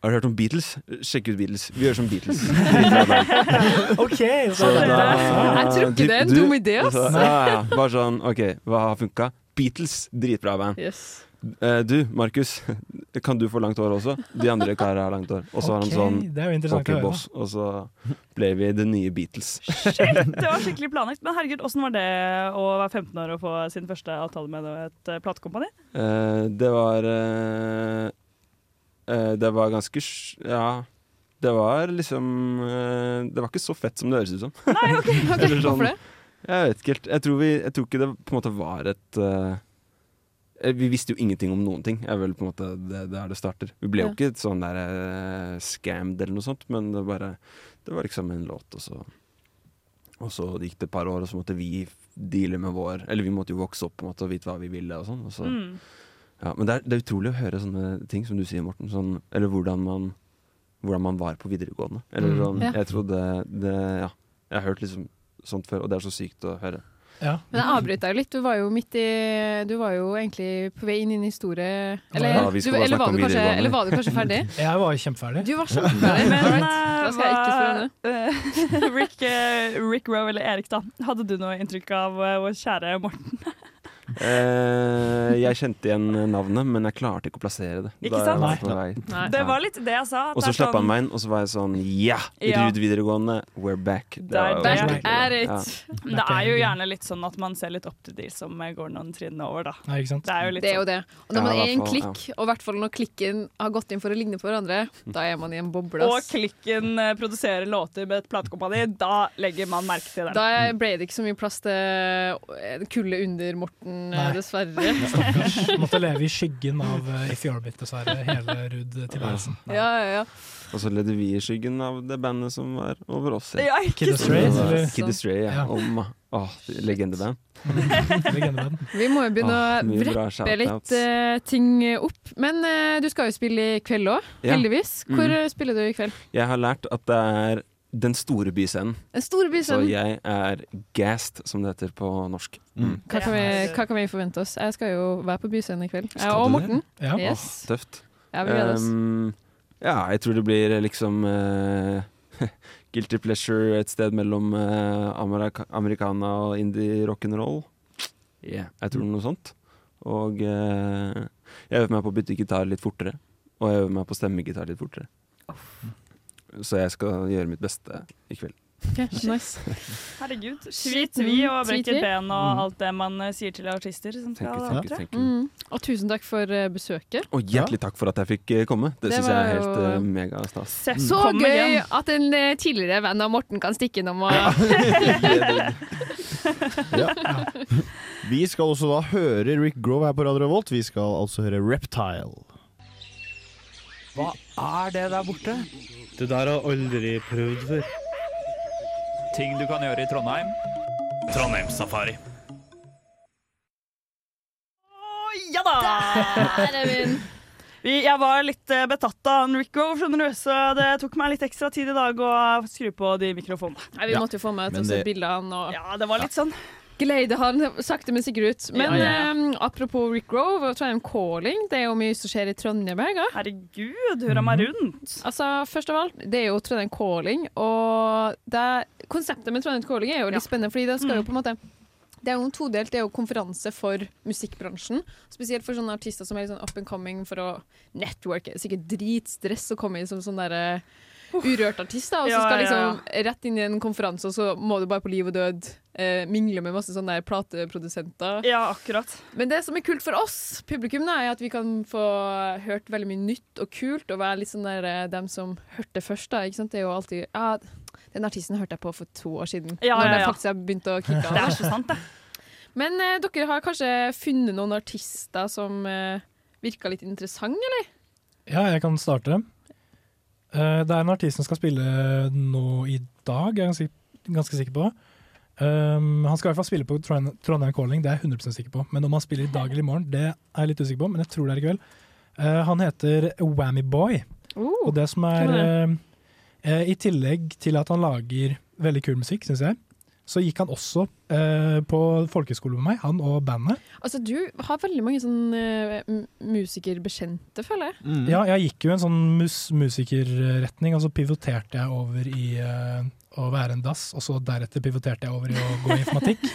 Speaker 10: Har du hørt om Beatles? Sjekk ut Beatles. Vi gjør som Beatles.
Speaker 4: OK, så
Speaker 10: Så da-
Speaker 6: Jeg tror ikke det er en dum idé, ass.
Speaker 10: så- Ja, ja. Bare sånn, OK, hva har funka? Beatles, dritbra band.
Speaker 6: Yes.
Speaker 10: Eh, du, Markus, kan du få langt hår også? De andre karene har langt hår. Og så var
Speaker 4: Ok,
Speaker 10: han sånn
Speaker 4: det er jo interessant
Speaker 10: OK,
Speaker 4: å høre, da.
Speaker 10: boss. Og så ble vi The nye Beatles.
Speaker 3: Det var skikkelig planlagt. Men herregud, åssen var det å være 15 år og få sin første avtale med et eh, platekompani?
Speaker 10: Uh, det var uh, uh, Det var ganske Ja. Det var liksom Det var ikke så fett som det høres ut som.
Speaker 3: Nei, ok,
Speaker 10: okay. Sånn-
Speaker 6: Hvorfor det?
Speaker 10: Jeg vet ikke helt. Jeg tror, vi, jeg tror ikke det på en måte var et Vi visste jo ingenting om noen ting. er vel på en måte det der det starter. Vi ble jo ikke sånn der uh, scammed eller noe sånt, men det, bare, det var liksom en låt, og så og så gikk det et par år, og så måtte vi deale med vår Eller vi måtte jo vokse opp på en måte og vite hva vi ville. og sånn og så,
Speaker 3: Mm.
Speaker 10: ja, Men det er, det er utrolig å høre sånne ting som du sier, Morten. Sånn, eller hvordan man, hvordan man var på videregående. Eller
Speaker 4: Mm.
Speaker 10: sånn,
Speaker 6: Ja.
Speaker 10: Jeg trodde det Ja. Jeg har hørt liksom sånt før, og det er så sykt å høre.
Speaker 4: Ja.
Speaker 6: Men jeg avbryter deg litt. Du var jo midt i Du var jo egentlig på vei inn i en historie Eller,
Speaker 10: Ja,
Speaker 6: du, eller, var du kanskje, eller var du kanskje ferdig?
Speaker 4: Jeg var kjempeferdig.
Speaker 6: Du var kjempeferdig.
Speaker 3: Men eh,
Speaker 6: Da skal jeg ikke spørre henne.
Speaker 3: eh, Rick, eh, Rick Rowe eller Erik, da. Hadde du noe inntrykk av eh, vår kjære Morten?
Speaker 10: Eh, jeg kjente igjen navnet, men jeg klarte ikke å plassere det.
Speaker 3: Ikke sant?
Speaker 4: Nei.
Speaker 6: Nei.
Speaker 3: Det var litt det jeg sa.
Speaker 10: Og så slapp han
Speaker 3: sånn-
Speaker 10: meg inn, og så var jeg sånn Ja!
Speaker 3: Ja.
Speaker 10: Ruud videregående, we're back. Det
Speaker 3: er
Speaker 10: skikkelig.
Speaker 6: Er it?
Speaker 10: Ja.
Speaker 3: Det er jo gjerne litt sånn at man ser litt opp til de som går noen trinn over, da.
Speaker 4: Nei, ikke sant?
Speaker 3: Det er jo litt
Speaker 6: Det er jo
Speaker 3: sånn.
Speaker 6: det. Og når man er i en klikk, og i hvert fall når klikken har gått inn for å ligne på hverandre, da er man i en boble.
Speaker 3: Og klikken eh, produserer låter med et platekompani, da legger man merke til det.
Speaker 6: Da ble det ikke så mye plass til kullet under Morten, eh,
Speaker 4: Nei.
Speaker 6: dessverre.
Speaker 4: Stakkars. Måtte leve i skyggen av uh, If You're Bit, dessverre, hele Ruud-tilværelsen.
Speaker 6: Ja, ja, ja.
Speaker 10: Og så levde vi i skyggen av det bandet som var over oss.
Speaker 3: Ja,
Speaker 4: Kid? Astray?
Speaker 10: Kid Astray, ja. Om, åh, legendeband.
Speaker 4: Legendeband.
Speaker 6: Vi må jo begynne
Speaker 10: oh,
Speaker 6: å vreppe litt eh, ting opp. Men uh, du skal jo spille i kveld òg,
Speaker 10: Ja.
Speaker 6: heldigvis. Hvor
Speaker 10: Mm.
Speaker 6: eh, spiller du i kveld?
Speaker 10: Jeg har lært at det er den store byscenen.
Speaker 6: Den store byscenen.
Speaker 10: Så jeg er gassed, som det heter på norsk. Mm.
Speaker 6: hva kan, vi, hva kan vi forvente oss? Jeg skal jo være på Byscenen i kveld. Jeg og? Morten.
Speaker 4: Ja.
Speaker 6: Yes.
Speaker 10: Oh, tøft.
Speaker 6: Ja, vi gleder oss.
Speaker 10: Um, ja, jeg tror det blir liksom uh, Guilty pleasure et sted mellom uh, amerik americana og indie rock'n'roll. Yeah, jeg tror noe sånt. Og uh, jeg øver meg på å bytte gitar litt fortere. Og jeg øver meg på å stemme gitar litt fortere. Så jeg skal gjøre mitt beste i kveld.
Speaker 6: Okay, nice.
Speaker 3: Herregud.
Speaker 6: Shit,
Speaker 3: Svit vi og
Speaker 6: brekket
Speaker 3: brekke ben og
Speaker 10: Mm.
Speaker 3: alt det man eh, sier til artister som
Speaker 10: tenker, thank you.
Speaker 6: Mm. Og tusen takk for eh, besøket.
Speaker 10: Og hjertelig takk for at jeg fikk eh, komme. Det,
Speaker 6: Det
Speaker 10: syns jeg er helt
Speaker 6: jo-
Speaker 10: megastas.
Speaker 3: Se,
Speaker 6: Så
Speaker 3: kom
Speaker 6: gøy
Speaker 3: igjen.
Speaker 6: at en tidligere venn av Morten kan stikke innom og
Speaker 2: Ja. Vi skal også da høre Rick Grove her på Radio Revolt. Vi skal altså høre Reptile.
Speaker 11: Hva er det der borte?
Speaker 12: Det der har aldri prøvd før.
Speaker 11: Ting du kan gjøre i Trondheim. Trondheimssafari.
Speaker 3: Ja da!
Speaker 6: Der er min.
Speaker 3: Vi, jeg var litt eh, betatt av en Rick Grove, skjønner du, så det tok meg litt ekstra tid i dag å skru på de mikrofonene.
Speaker 6: Nei, vi
Speaker 2: Ja,
Speaker 6: måtte jo få med
Speaker 2: et
Speaker 6: bilde og
Speaker 3: Ja, det var litt sånn.
Speaker 6: Geleide han sakte, men sikkert ut. Men
Speaker 3: Ja, ja, ja.
Speaker 6: eh, apropos Rick Grove og Trondheim Calling, det er jo mye som skjer i Trondheim i helga.
Speaker 3: Herregud, hurra meg rundt.
Speaker 6: Altså, først av alt, det er jo Trondheim Calling, og det, konseptet med Trondheim Calling er jo litt
Speaker 3: Ja.
Speaker 6: spennende, fordi det skal jo
Speaker 3: Mm.
Speaker 6: på en måte Det er jo todelt. Det er jo konferanse for musikkbransjen. Spesielt for sånne artister som er litt sånn up and coming for å networke. Sikkert dritstress å komme inn som sånn derre urørt artist, da. Og så skal liksom rett inn i en konferanse, og så må du bare på liv og død eh, mingle med masse sånne der plateprodusenter.
Speaker 3: Ja, akkurat.
Speaker 6: Men det som er kult for oss, publikum, da, er at vi kan få hørt veldig mye nytt og kult, og være litt sånn der eh, dem som hørte først, da. Ikke sant? Det er jo alltid Ja, den artisten hørte jeg på for to år siden.
Speaker 3: Ja,
Speaker 6: når
Speaker 3: ja,
Speaker 6: det
Speaker 3: ja.
Speaker 6: faktisk har begynt å kicke av.
Speaker 3: Det er så sant, det.
Speaker 6: Men eh, dere har kanskje funnet noen artister som eh, virka litt interessante, eller?
Speaker 4: Ja, jeg kan starte. Eh, det er en artist som skal spille nå i dag, jeg er ganske, sikker på. Um, han skal i hvert fall spille på Trondheim Calling, det er jeg 100% sikker på. Men om han spiller i dag eller i morgen, det er jeg litt usikker på, men jeg tror det er i kveld. Uh, han heter Whammy Boy. og det som er, eh, I tillegg til at han lager veldig kul musikk, syns jeg, så gikk han også eh, på folkeskole med meg, han og bandet.
Speaker 6: Altså, du har veldig mange sånn eh, musikerbekjente, føler jeg.
Speaker 4: Ja, jeg gikk jo en sånn mus musikerretning, og så pivoterte jeg over i eh, å være en dass, og så deretter pivoterte jeg over i å gå i informatikk.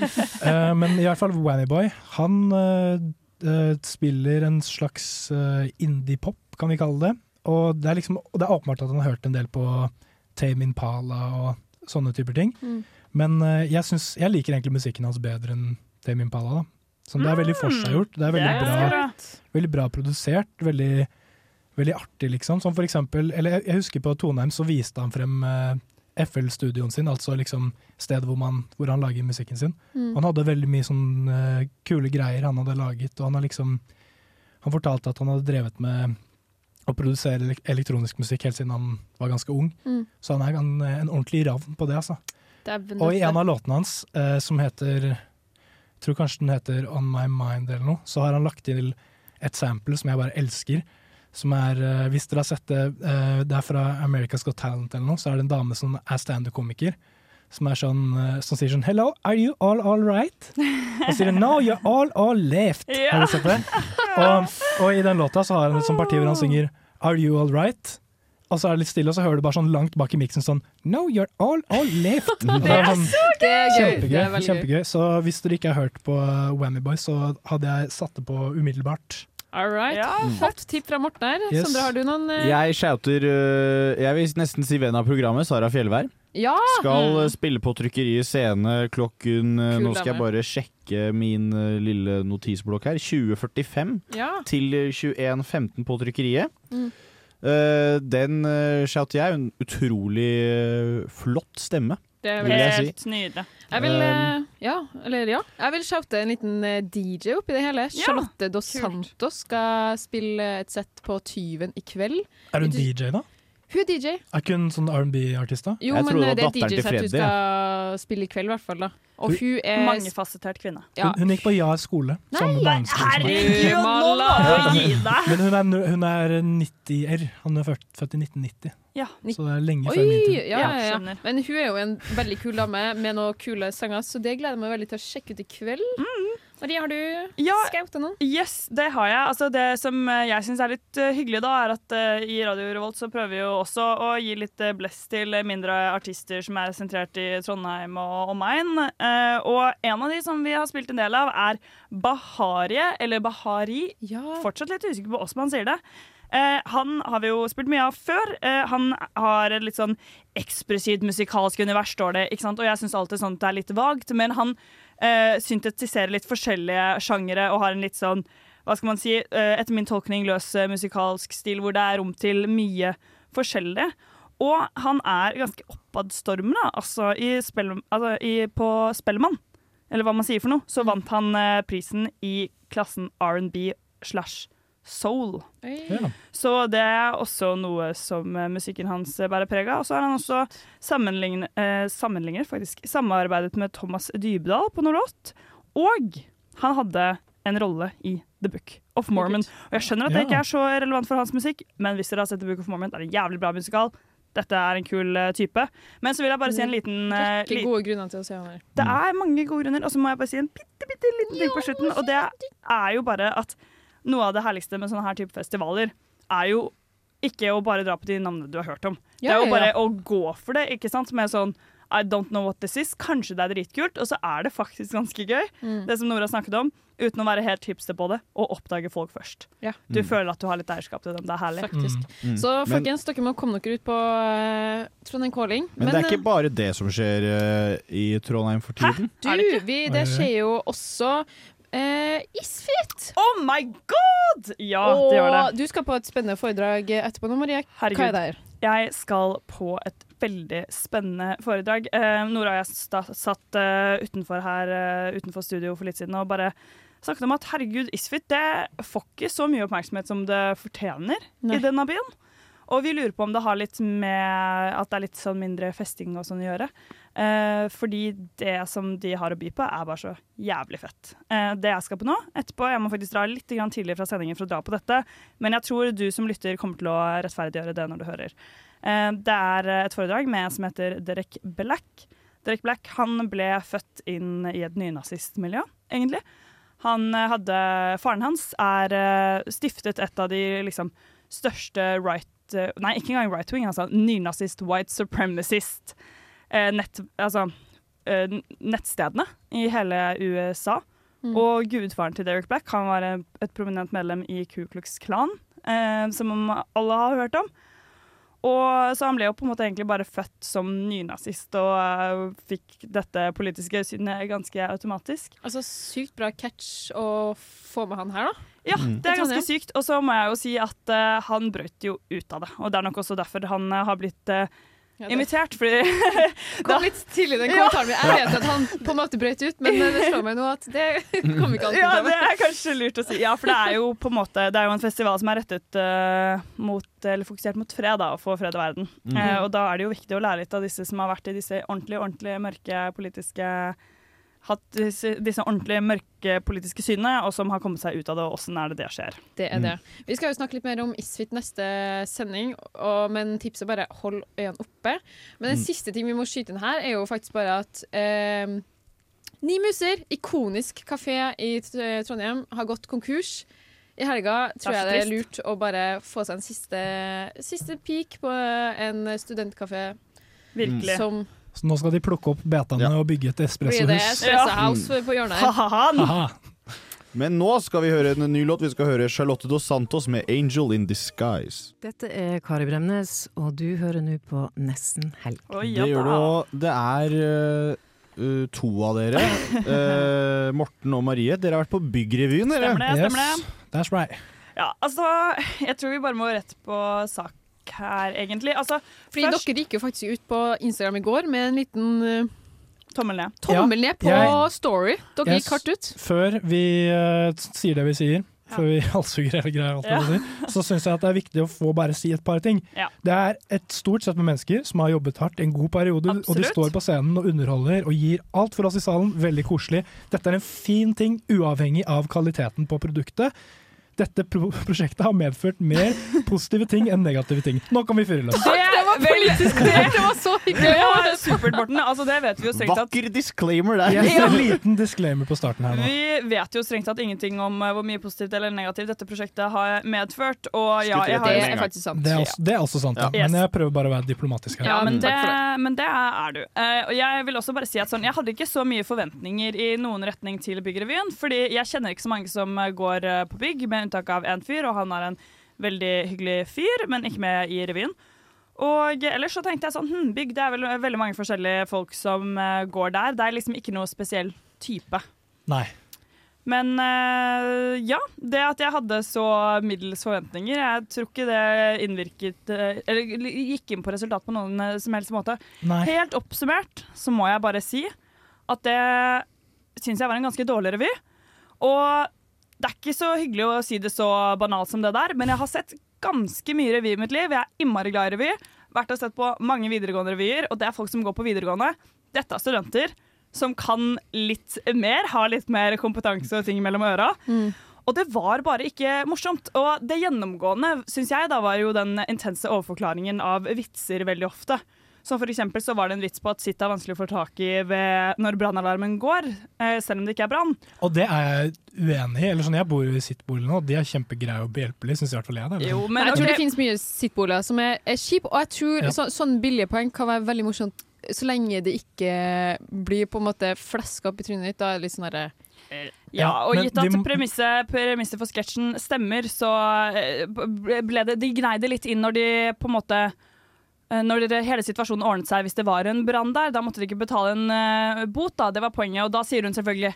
Speaker 4: Eh, men i hvert fall Whammy-boy, han eh, eh, spiller en slags indie-pop, kan vi kalle det. Og det er, liksom, og det er åpenbart at han har hørt en del på Tame Impala og sånne typer ting.
Speaker 6: Mm.
Speaker 4: Men eh, jeg, synes, jeg liker egentlig musikken hans bedre enn Tame Impala. Da. Så det er veldig forseggjort. Det er veldig
Speaker 3: Det er
Speaker 4: bra,
Speaker 3: bra.
Speaker 4: veldig bra produsert. Veldig, veldig artig, liksom. Som for eksempel Eller jeg, jeg husker på Toneheim så viste han frem eh, FL-studioen sin, altså liksom stedet hvor, man, hvor han lager musikken sin.
Speaker 6: Mm.
Speaker 4: Han hadde veldig mye sånn uh, kule greier han hadde laget, og han har liksom Han fortalte at han hadde drevet med å produsere elektronisk musikk helt siden han var ganske ung.
Speaker 6: Mm.
Speaker 4: Så han er en, en ordentlig ravn på det, altså.
Speaker 6: Det
Speaker 4: Og i en av låtene hans, eh, som heter Jeg tror kanskje den heter On My Mind eller noe, så har han lagt til et sample som jeg bare elsker. Som er, eh, Hvis dere har sett det, eh, det er fra America's Got Talent eller noe, så er det en dame som er standup-komiker. Som, er sånn, eh, som sier sånn Hello, are you all all right? Og sier No, you're all all left.
Speaker 3: Ja.
Speaker 4: Har du sett det? Og, og i den låta så har han et sånt parti hvor han synger Are you all right? Og så er det litt stille, og så hører du bare sånn langt bak i miksen sånn No, you're all all left. Det er sånn,
Speaker 6: Det er gøy.
Speaker 4: Kjempegøy.
Speaker 6: Det er
Speaker 4: kjempegøy. Så hvis dere ikke har hørt på uh, Whammy Boys, så hadde jeg satt det på umiddelbart.
Speaker 6: All right.
Speaker 4: Ja,
Speaker 6: Fått tipp fra Morten her.
Speaker 4: Yes.
Speaker 6: Sondre, har du noen uh...
Speaker 2: Jeg shouter uh, Jeg vil nesten si venn av programmet, Sara Fjellvær.
Speaker 6: Ja!
Speaker 2: Skal øh, spille på Trykkeriet Scene klokken øh,
Speaker 6: Kul
Speaker 2: Nå skal jeg bare sjekke min øh, lille notisblokk her. 2045
Speaker 6: Ja.
Speaker 2: til øh, 21.15 på Trykkeriet.
Speaker 6: Mm.
Speaker 2: Eh, den uh, shouter jeg. En utrolig flott stemme,
Speaker 6: Det er
Speaker 2: vil jeg
Speaker 3: Helt
Speaker 2: si.
Speaker 3: nydelig.
Speaker 6: Jeg vil, eh, ja, eller ja. Jeg vil shoute en liten eh, DJ oppi det hele.
Speaker 3: Ja,
Speaker 6: Charlotte Dos Santos skal spille et sett på Tyven i kveld.
Speaker 4: Er hun
Speaker 6: en
Speaker 4: DJ, da?
Speaker 6: Hun er DJ.
Speaker 4: Er ikke hun sånn R&B-artist, da?
Speaker 6: Jo,
Speaker 2: Jeg
Speaker 6: men eh,
Speaker 2: det
Speaker 6: det er DJ-sett hun skal spille i kveld, i hvert fall. da. Og
Speaker 4: Hun-
Speaker 6: hun er
Speaker 3: Mangefasettert kvinne.
Speaker 6: ja.
Speaker 4: Hun, hun gikk på Jar skole. meg.
Speaker 3: Herregud, nå må du gi deg!
Speaker 4: Men hun er, hun er 90-er. Han er født, født i 1990.
Speaker 3: Ja.
Speaker 4: Så det er lenge
Speaker 6: Oi!
Speaker 4: før min tid.
Speaker 6: Ja, ja, ja. Men hun er jo en veldig kul dame med noen kule sanger, så det gleder jeg meg veldig til å sjekke ut i kveld. Maria, har du
Speaker 3: Ja.
Speaker 6: skauta noen?
Speaker 3: Yes, det har jeg. Altså, det som eh, jeg syns er litt eh, hyggelig, da, er at uh, i Radio Revolt så prøver vi jo også å gi litt blest til mindre artister som er sentrert i Trondheim og omegn. Uh, og en av de som vi har spilt en del av, er Baharie, eller Bahari. Fortsatt litt usikker på hvordan man sier det. Uh, han har vi jo spilt mye av før. Uh, han har et litt sånn ekspressivt musikalsk univers, står det. ikke sant? Og jeg syns alltid sånt er litt vagt, men han eh, syntetiserer litt forskjellige sjangere og har en litt sånn hva skal man si, uh, etter min tolkning løs eh, musikalsk stil, hvor det er rom til mye forskjellig. Og han er ganske oppadstormende, altså, i spell, altså i, på Spellemann, eller hva man sier for noe, så vant han prisen i klassen R&B slash soul.
Speaker 4: Ja.
Speaker 3: Så det er også noe som eh, musikken hans eh, bærer preg av. Og så har han også eh, sammenligner, faktisk, samarbeidet med Thomas Dybdahl på noe låt. Og han hadde en rolle i The Book of Mormon. Og jeg skjønner at det ikke er så relevant for hans musikk, men hvis dere har sett The Book of Mormon, det er en jævlig bra musikal. Dette er en kul type. Men så vil jeg bare si en liten eh,
Speaker 6: Rekke
Speaker 3: li-
Speaker 6: gode grunner til å se han her.
Speaker 3: det er mange gode grunner, og så må jeg bare si en bitte, bitte liten ting på slutten. Og det er jo bare at noe av det herligste med sånne her type festivaler er jo ikke å bare dra på de navnene du har hørt om. det er jo bare
Speaker 6: ja.
Speaker 3: å gå for det, ikke sant? Med sånn I don't know what this is. Kanskje det er dritkult, og så er det faktisk ganske gøy.
Speaker 6: Mm.
Speaker 3: Det som Nora snakket om, uten å være helt hipster på det, og oppdage folk først.
Speaker 6: Ja.
Speaker 3: Du
Speaker 2: Mm.
Speaker 3: føler at du har litt eierskap til dem. Det er herlig.
Speaker 6: Faktisk.
Speaker 2: Mm.
Speaker 6: Så
Speaker 2: Men-
Speaker 6: folkens, dere må komme dere ut på uh, Trondheim Calling.
Speaker 2: Men, det er ikke bare det som skjer uh, i Trondheim for tiden.
Speaker 6: Du, vi, det skjer jo også eh, Isfit!
Speaker 3: Oh my god! Ja, det gjør det.
Speaker 6: Du skal på et spennende foredrag etterpå nå, Marie. Hva er det?
Speaker 3: Jeg skal på et veldig spennende foredrag. Eh, Nora og jeg satt uh, utenfor her uh, utenfor studio for litt siden og bare snakket om at herregud, Isfit det får ikke så mye oppmerksomhet som det fortjener
Speaker 6: Nei.
Speaker 3: i denne byen. Og vi lurer på om det har litt med at det er litt sånn mindre festing og sånn å gjøre. Eh, fordi det som de har å by på, er bare så jævlig fett. Eh, det jeg skal på nå, etterpå Jeg må faktisk dra litt tidligere fra sendingen for å dra på dette, men jeg tror du som lytter kommer til å rettferdiggjøre det når du hører. Eh, det er et foredrag med en som heter Derek Black. Derek Black han ble født inn i et nynazistmiljø, egentlig. Han eh, hadde, Faren hans er eh, stiftet et av de liksom, største right eh, Nei, ikke engang right wing, altså nynazist, white supremacist eh, nett, altså, eh, nettstedene i hele USA.
Speaker 6: Mm.
Speaker 3: Og gudfaren til Derek Black han var et prominent medlem i Ku Klux Klan, eh, som alle har hørt om. Og så han ble jo på en måte egentlig bare født som nynazist og uh, fikk dette politiske synet ganske automatisk.
Speaker 6: Altså Sykt bra catch å få med han her, da.
Speaker 3: Ja,
Speaker 6: Mm.
Speaker 3: det er ganske sykt. Og så må jeg jo si at uh, han brøt jo ut av det. Og det er nok også derfor han uh, har blitt uh,
Speaker 6: Ja, det-
Speaker 3: invitert. Fordi
Speaker 6: Kom litt tidlig i den kommentaren. min. Jeg vet at han på en måte brøt ut, men det slår meg nå at det kommer ikke an
Speaker 3: Ja,
Speaker 6: til
Speaker 3: det er kanskje lurt å si. Ja, for det er jo på en måte Det er jo en festival som er rettet uh, mot Eller fokusert mot fred, da, og få fred i verden.
Speaker 6: Mm
Speaker 3: -hmm. uh, og da er det jo viktig å lære litt av disse som har vært i disse ordentlig, ordentlig mørke politiske Hatt disse, disse ordentlig mørke politiske synene, og som har kommet seg ut av det. Og åssen er det det skjer?
Speaker 6: Det er det. Vi skal jo snakke litt mer om Isfit neste sending, og, men tipset bare hold øynene oppe. Men den
Speaker 13: Mm.
Speaker 6: siste ting vi må skyte inn her, er jo faktisk bare at eh, Ni Muser, ikonisk kafé i Trondheim, har gått konkurs. I helga tror
Speaker 3: Det
Speaker 6: jeg det er lurt å bare få seg en siste, siste peak på en studentkafé.
Speaker 3: Virkelig.
Speaker 6: Som
Speaker 4: Så nå skal de plukke opp betene og bygge et espressohus. Haha.
Speaker 2: Men nå skal vi høre en ny låt. Vi skal høre Charlotte Dos Santos med 'Angel in Disguise'.
Speaker 14: Dette er Kari Bremnes, og du hører nå på Nesten helg.
Speaker 2: Det gjør du, òg. Det er øh, to av dere, uh, Morten og Marie. Dere har vært på Byggrevyen, dere.
Speaker 3: Stemmer det, stemmer det.
Speaker 4: That's right.
Speaker 3: Ja, altså Jeg tror vi bare må rett på sak her, egentlig. Altså,
Speaker 6: Fordi dere gikk jo faktisk ut på Instagram i går med en liten uh,
Speaker 3: Tommel ned.
Speaker 6: Tommel ned på
Speaker 4: ja.
Speaker 6: Story. Dere
Speaker 4: yes.
Speaker 6: gikk hardt ut.
Speaker 4: Før vi uh, sier det vi sier, før vi halshugger hele greia, alt ja. si, så syns jeg at det er viktig å få bare si et par ting.
Speaker 3: Ja.
Speaker 4: Det er et stort sett med mennesker som har jobbet hardt en god periode, og de står på scenen og underholder og gir alt for oss i salen. Veldig koselig. Dette er en fin ting, uavhengig av kvaliteten på produktet. Dette pro prosjektet har medført mer positive ting enn negative ting. Nå kan vi fyre løs.
Speaker 3: Det var
Speaker 6: politisk korrekt! Det var så hyggelig!
Speaker 3: Ja, supert, Morten. Altså, det vet vi jo strengt tatt.
Speaker 2: Vakker disclaimer der.
Speaker 4: Yes, en liten disclaimer på starten her nå.
Speaker 3: Vi vet jo strengt tatt ingenting om eh, hvor mye positivt eller negativt dette prosjektet har medført. Og ja, jeg har
Speaker 4: det er faktisk sant. Det er også, det er også sant, ja.
Speaker 3: Ja.
Speaker 4: men jeg prøver bare å være diplomatisk her.
Speaker 3: Ja, men det, men det er du. Eh, og jeg vil også bare si at sånn, jeg hadde ikke så mye forventninger i noen retning til Byggrevyen, fordi jeg kjenner ikke så mange som eh, går på bygg, med unntak av én fyr, og han er en veldig hyggelig fyr, men ikke med i revyen. Og ellers så tenkte jeg sånn, hm, bygg, det er vel veldig mange forskjellige folk som uh, går der. Det er liksom ikke noe spesiell type.
Speaker 4: Nei.
Speaker 3: Men uh, ja, det at jeg hadde så middels forventninger, jeg tror ikke det innvirket uh, Eller gikk inn på resultatet på noen som helst måte.
Speaker 4: Nei.
Speaker 3: Helt oppsummert så må jeg bare si at det syns jeg var en ganske dårlig revy. Og det er ikke så hyggelig å si det så banalt som det der, men jeg har sett ganske mye revy i mitt liv. Jeg er innmari glad i revy. Vært og sett på mange videregående revyer, og det er folk som går på videregående. Dette er studenter som kan litt mer, har litt mer kompetanse og ting mellom øra. Og det var bare ikke morsomt. Og det gjennomgående syns jeg da var jo den intense overforklaringen av vitser veldig ofte. Som for eksempel så var det en vits på at sitt er vanskelig å få tak i ved når brannalarmen går, eh, selv om det ikke er brann.
Speaker 4: Og det er jeg uenig i. Eller sånn, Jeg bor jo i sitt-bolig nå, og de er kjempegreie og behjelpelige, syns i hvert fall jeg. Det.
Speaker 6: men, jeg tror det finnes mye sittboliger som er, er kjip, og jeg tror
Speaker 4: Ja.
Speaker 6: så, sånn billige poeng kan være veldig morsomt så lenge det ikke blir på en måte fleska opp i trynet ditt, da er det litt sånn herre
Speaker 3: Ja, og gitt at premisset, premisset for sketsjen stemmer, så eh, ble det De gnei det litt inn når de på en måte eh, når dere, hele situasjonen ordnet seg hvis det var en brann der, da måtte de ikke betale en uh, bot. da, Det var poenget. Og da sier hun selvfølgelig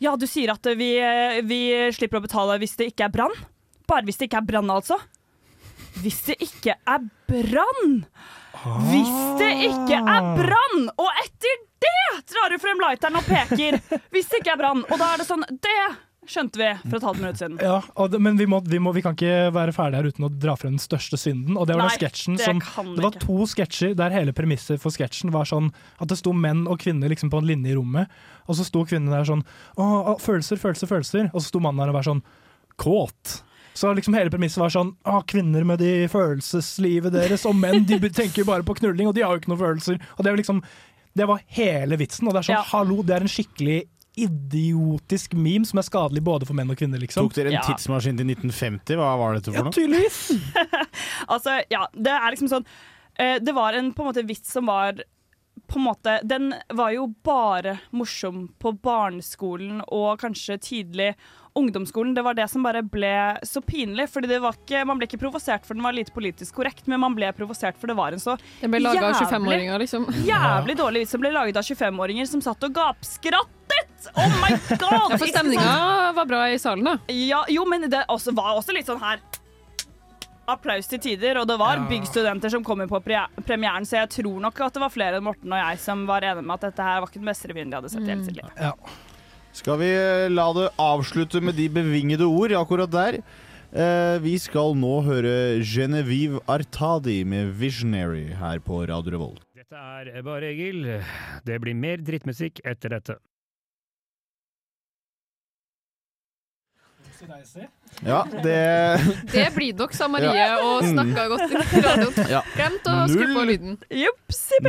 Speaker 3: Ja, du sier at vi, eh, vi slipper å betale hvis det ikke er brann? Bare hvis det ikke er brann, altså? Hvis det ikke er brann! Hvis det ikke er brann! Og etter det drar du frem lighteren og peker! Hvis det ikke er brann. Og da er det sånn Det skjønte vi for et halvt minutt siden.
Speaker 4: Ja, det, men vi, må, vi, må, vi kan ikke være ferdig her uten å dra frem den største synden. Og Det var
Speaker 3: Nei,
Speaker 4: den sketsjen
Speaker 3: det
Speaker 4: som Det var
Speaker 3: ikke.
Speaker 4: to sketsjer der hele premisset for sketsjen var sånn at det sto menn og kvinner liksom på en linje i rommet, og så sto kvinnen der sånn å, å, følelser, følelser, følelser. Og så sto mannen der og var sånn kåt. Så liksom hele premisset var sånn å, kvinner med de følelseslivet deres, og menn de tenker bare på knulling, og de har jo ikke noen følelser. Og det var liksom Det var hele vitsen. Og det er sånn, hallo, det er en skikkelig idiotisk meme som er skadelig både for menn og kvinner, liksom.
Speaker 2: Tok dere en tidsmaskin til 1950? Hva var dette for noe?
Speaker 4: Ja, tydeligvis!
Speaker 3: Altså, ja, det er liksom sånn uh, Det var en på en måte vits som var på en måte, Den var jo bare morsom på barneskolen og kanskje tidlig ungdomsskolen. Det var det som bare ble så pinlig. Fordi det var ikke, Man ble ikke provosert for den var lite politisk korrekt, men man ble provosert for det var en så
Speaker 6: Den ble laget av
Speaker 3: jævlig-
Speaker 6: 25-åringer, liksom.
Speaker 3: Jævlig dårlig vits som ble laget av 25-åringer som satt og gapskratt. Oh my god!
Speaker 6: Ja, for stemninga var bra i salen, da.
Speaker 3: Ja, jo, men det også, var også litt sånn her Applaus til tider, og det var
Speaker 6: Ja.
Speaker 3: byggstudenter som kom inn på pre premieren, så jeg tror nok at det var flere enn Morten og jeg som var enige med at dette her var ikke den beste revyen de hadde sett i hele sitt liv.
Speaker 4: Ja.
Speaker 2: Skal vi eh, la det avslutte med de bevingede ord akkurat der? Eh, vi skal nå høre Genevieve Artadi med 'Visionary' her på Radio Revolt.
Speaker 13: Dette er bare Egil. Det blir mer drittmusikk etter dette.
Speaker 2: Ja, det
Speaker 6: Det blir nok, sa Marie, og snakka godt i radioen.
Speaker 2: Ja.
Speaker 6: Glemt å skru på lyden.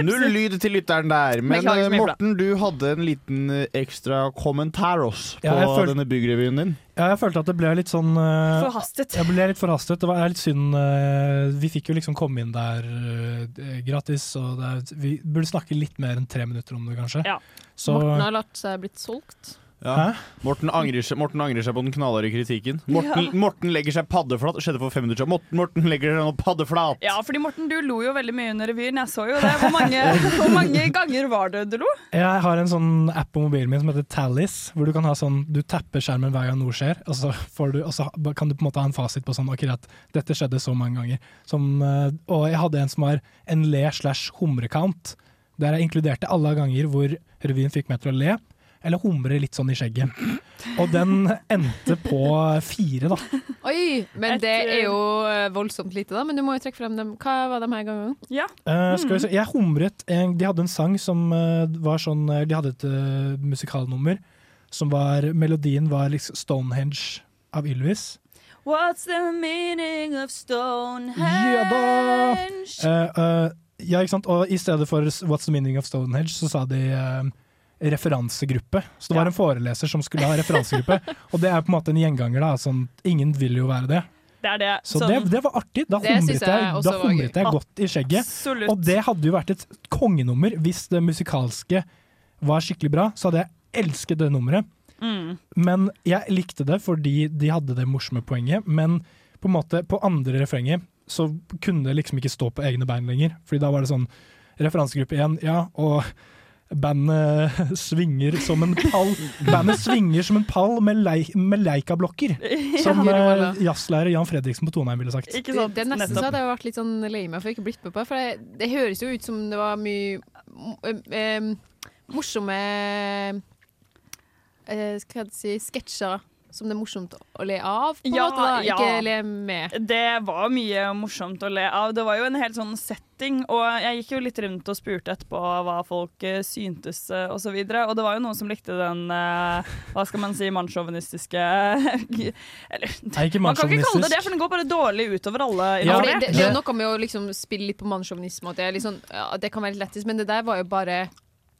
Speaker 2: Null lyd til lytteren der. Men eh, Morten, du hadde en liten eh, ekstra kommentaros på
Speaker 4: Ja, følte-
Speaker 2: denne byggrevyen din.
Speaker 4: Ja, jeg følte at det ble litt sånn uh,
Speaker 3: Forhastet.
Speaker 4: Jeg ble litt forhastet. Det var litt synd Uh, Vi fikk jo liksom komme inn der uh, gratis, og det er, vi burde snakke litt mer enn tre minutter om det, kanskje. Så
Speaker 6: Morten har latt seg blitt solgt.
Speaker 2: Ja. Morten, angrer seg, Morten angrer seg på den knallharde kritikken. Morten,
Speaker 3: Ja.
Speaker 2: Morten legger seg paddeflat. Skjedde for fem minutter siden. Morten, Morten legger seg nå paddeflat.
Speaker 3: Ja, fordi Morten, du lo jo veldig mye under revyen. Jeg så jo det. Hvor mange, hvor mange ganger var det du lo?
Speaker 4: jeg har en sånn app på mobilen min som heter Tallis, hvor du kan ha sånn Du tapper skjermen hver gang noe skjer, og så, får du, og så kan du på en måte ha en fasit på sånn Ok, dette skjedde så mange ganger. Som, eh, og jeg hadde en som var en le slash humre-count, der jeg inkluderte alle ganger hvor revyen fikk meg til å le. Eller humre litt sånn i skjegget. Og den endte på fire, da.
Speaker 6: Oi, men det er jo eh, voldsomt lite, da. Men du må jo trekke frem dem. Hva var de her gangene?
Speaker 3: Ja.
Speaker 4: Uh, skal vi se. Jeg humret en, De hadde en sang som eh, var sånn eh, De hadde et uh, musikalnummer som var Melodien var liksom Stonehenge av Ylvis.
Speaker 3: What's the meaning of Stonehenge?
Speaker 4: Ja da! Uh, eh, ja, ikke sant? Og i stedet for What's the meaning of Stonehenge, så sa de eh, referansegruppe. Så det var en foreleser som skulle ha referansegruppe. og det er på en måte en gjenganger, da. Sånn, ingen vil jo være det.
Speaker 3: Det er det.
Speaker 4: Så
Speaker 3: sånn-
Speaker 4: det, det var artig. Da humret
Speaker 6: jeg
Speaker 4: jeg, da humret jeg godt i skjegget.
Speaker 3: Absolutt.
Speaker 4: Og det hadde jo vært et kongenummer. Hvis det musikalske var skikkelig bra, så hadde jeg elsket det nummeret.
Speaker 3: Mm.
Speaker 4: Men jeg likte det fordi de hadde det morsomme poenget. Men på en måte på andre refrenget så kunne det liksom ikke stå på egne bein lenger. Fordi da var det sånn referansegruppe igjen, ja, og bandet svinger som en pall. Bandet svinger som en pall med, leik, med leikablokker. Som
Speaker 6: Ja.
Speaker 4: eh, jazzlærer Jan Fredriksen på Toneheim ville sagt.
Speaker 6: Det, det er nesten så at jeg har vært litt sånn lei meg for ikke blitt med på det. For det, høres jo ut som det var mye em, morsomme eh, Skal jeg si sketsjer som det er morsomt å le av, på
Speaker 3: Ja,
Speaker 6: måte. da.
Speaker 3: ja.
Speaker 6: Ikke le med.
Speaker 3: Det var mye morsomt å le av. Det var jo en helt sånn setting, og jeg gikk jo litt rundt og spurte etterpå hva folk eh, syntes eh, og så videre. Og det var jo noen som likte den, eh, hva skal man si, mannssjåvinistiske Eller
Speaker 4: Nei, ikke
Speaker 3: man kan ikke kalle det det, for den går bare dårlig utover alle
Speaker 6: Ja,
Speaker 3: Det,
Speaker 6: det, det er noe med å liksom spille litt på mannssjåvinisme. at Det, er litt sånn, det kan være litt lettest, men det der var jo bare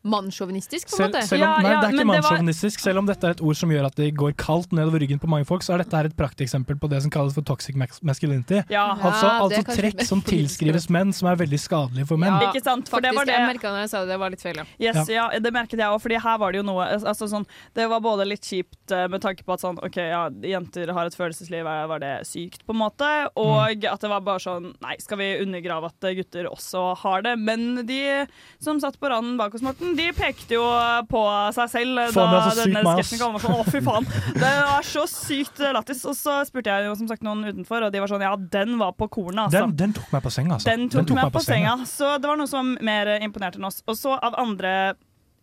Speaker 6: mannssjåvinistisk, på en måte.
Speaker 4: selv om, nei, det er ikke
Speaker 3: var-
Speaker 4: mannssjåvinistisk. Selv om dette er et ord som gjør at det går kaldt nedover ryggen på mange folk, så er dette her et prakteksempel på det som kalles for toxic masculinity.
Speaker 3: Ja.
Speaker 4: Altså,
Speaker 6: Ja,
Speaker 4: altså trekk som tilskrives menn, som er veldig skadelige for menn.
Speaker 3: Ikke sant, for det
Speaker 6: Faktisk,
Speaker 3: var det
Speaker 6: Jeg merka da jeg sa det, det var litt feil, ja.
Speaker 3: Yes, ja. det merket jeg òg, Fordi her var det jo noe altså sånn, Det var både litt kjipt eh, med tanke på at sånn, OK, ja, jenter har et følelsesliv, var det sykt, på en måte? Og at det var bare sånn Nei, skal vi undergrave at gutter også har det? Men de som satt på randen bak oss, Morten, de pekte jo på seg selv
Speaker 4: Faen,
Speaker 3: da denne
Speaker 4: meg,
Speaker 3: sketsjen kom. Sånn, Å, fy faen. Det var så sykt lættis. Og så spurte jeg jo som sagt noen utenfor, og de var sånn Ja, den var på kornet, altså.
Speaker 4: Den, den tok meg på senga, altså.
Speaker 3: Den tok, meg på senga, så det var noe som var mer imponerte enn oss. Og så av andre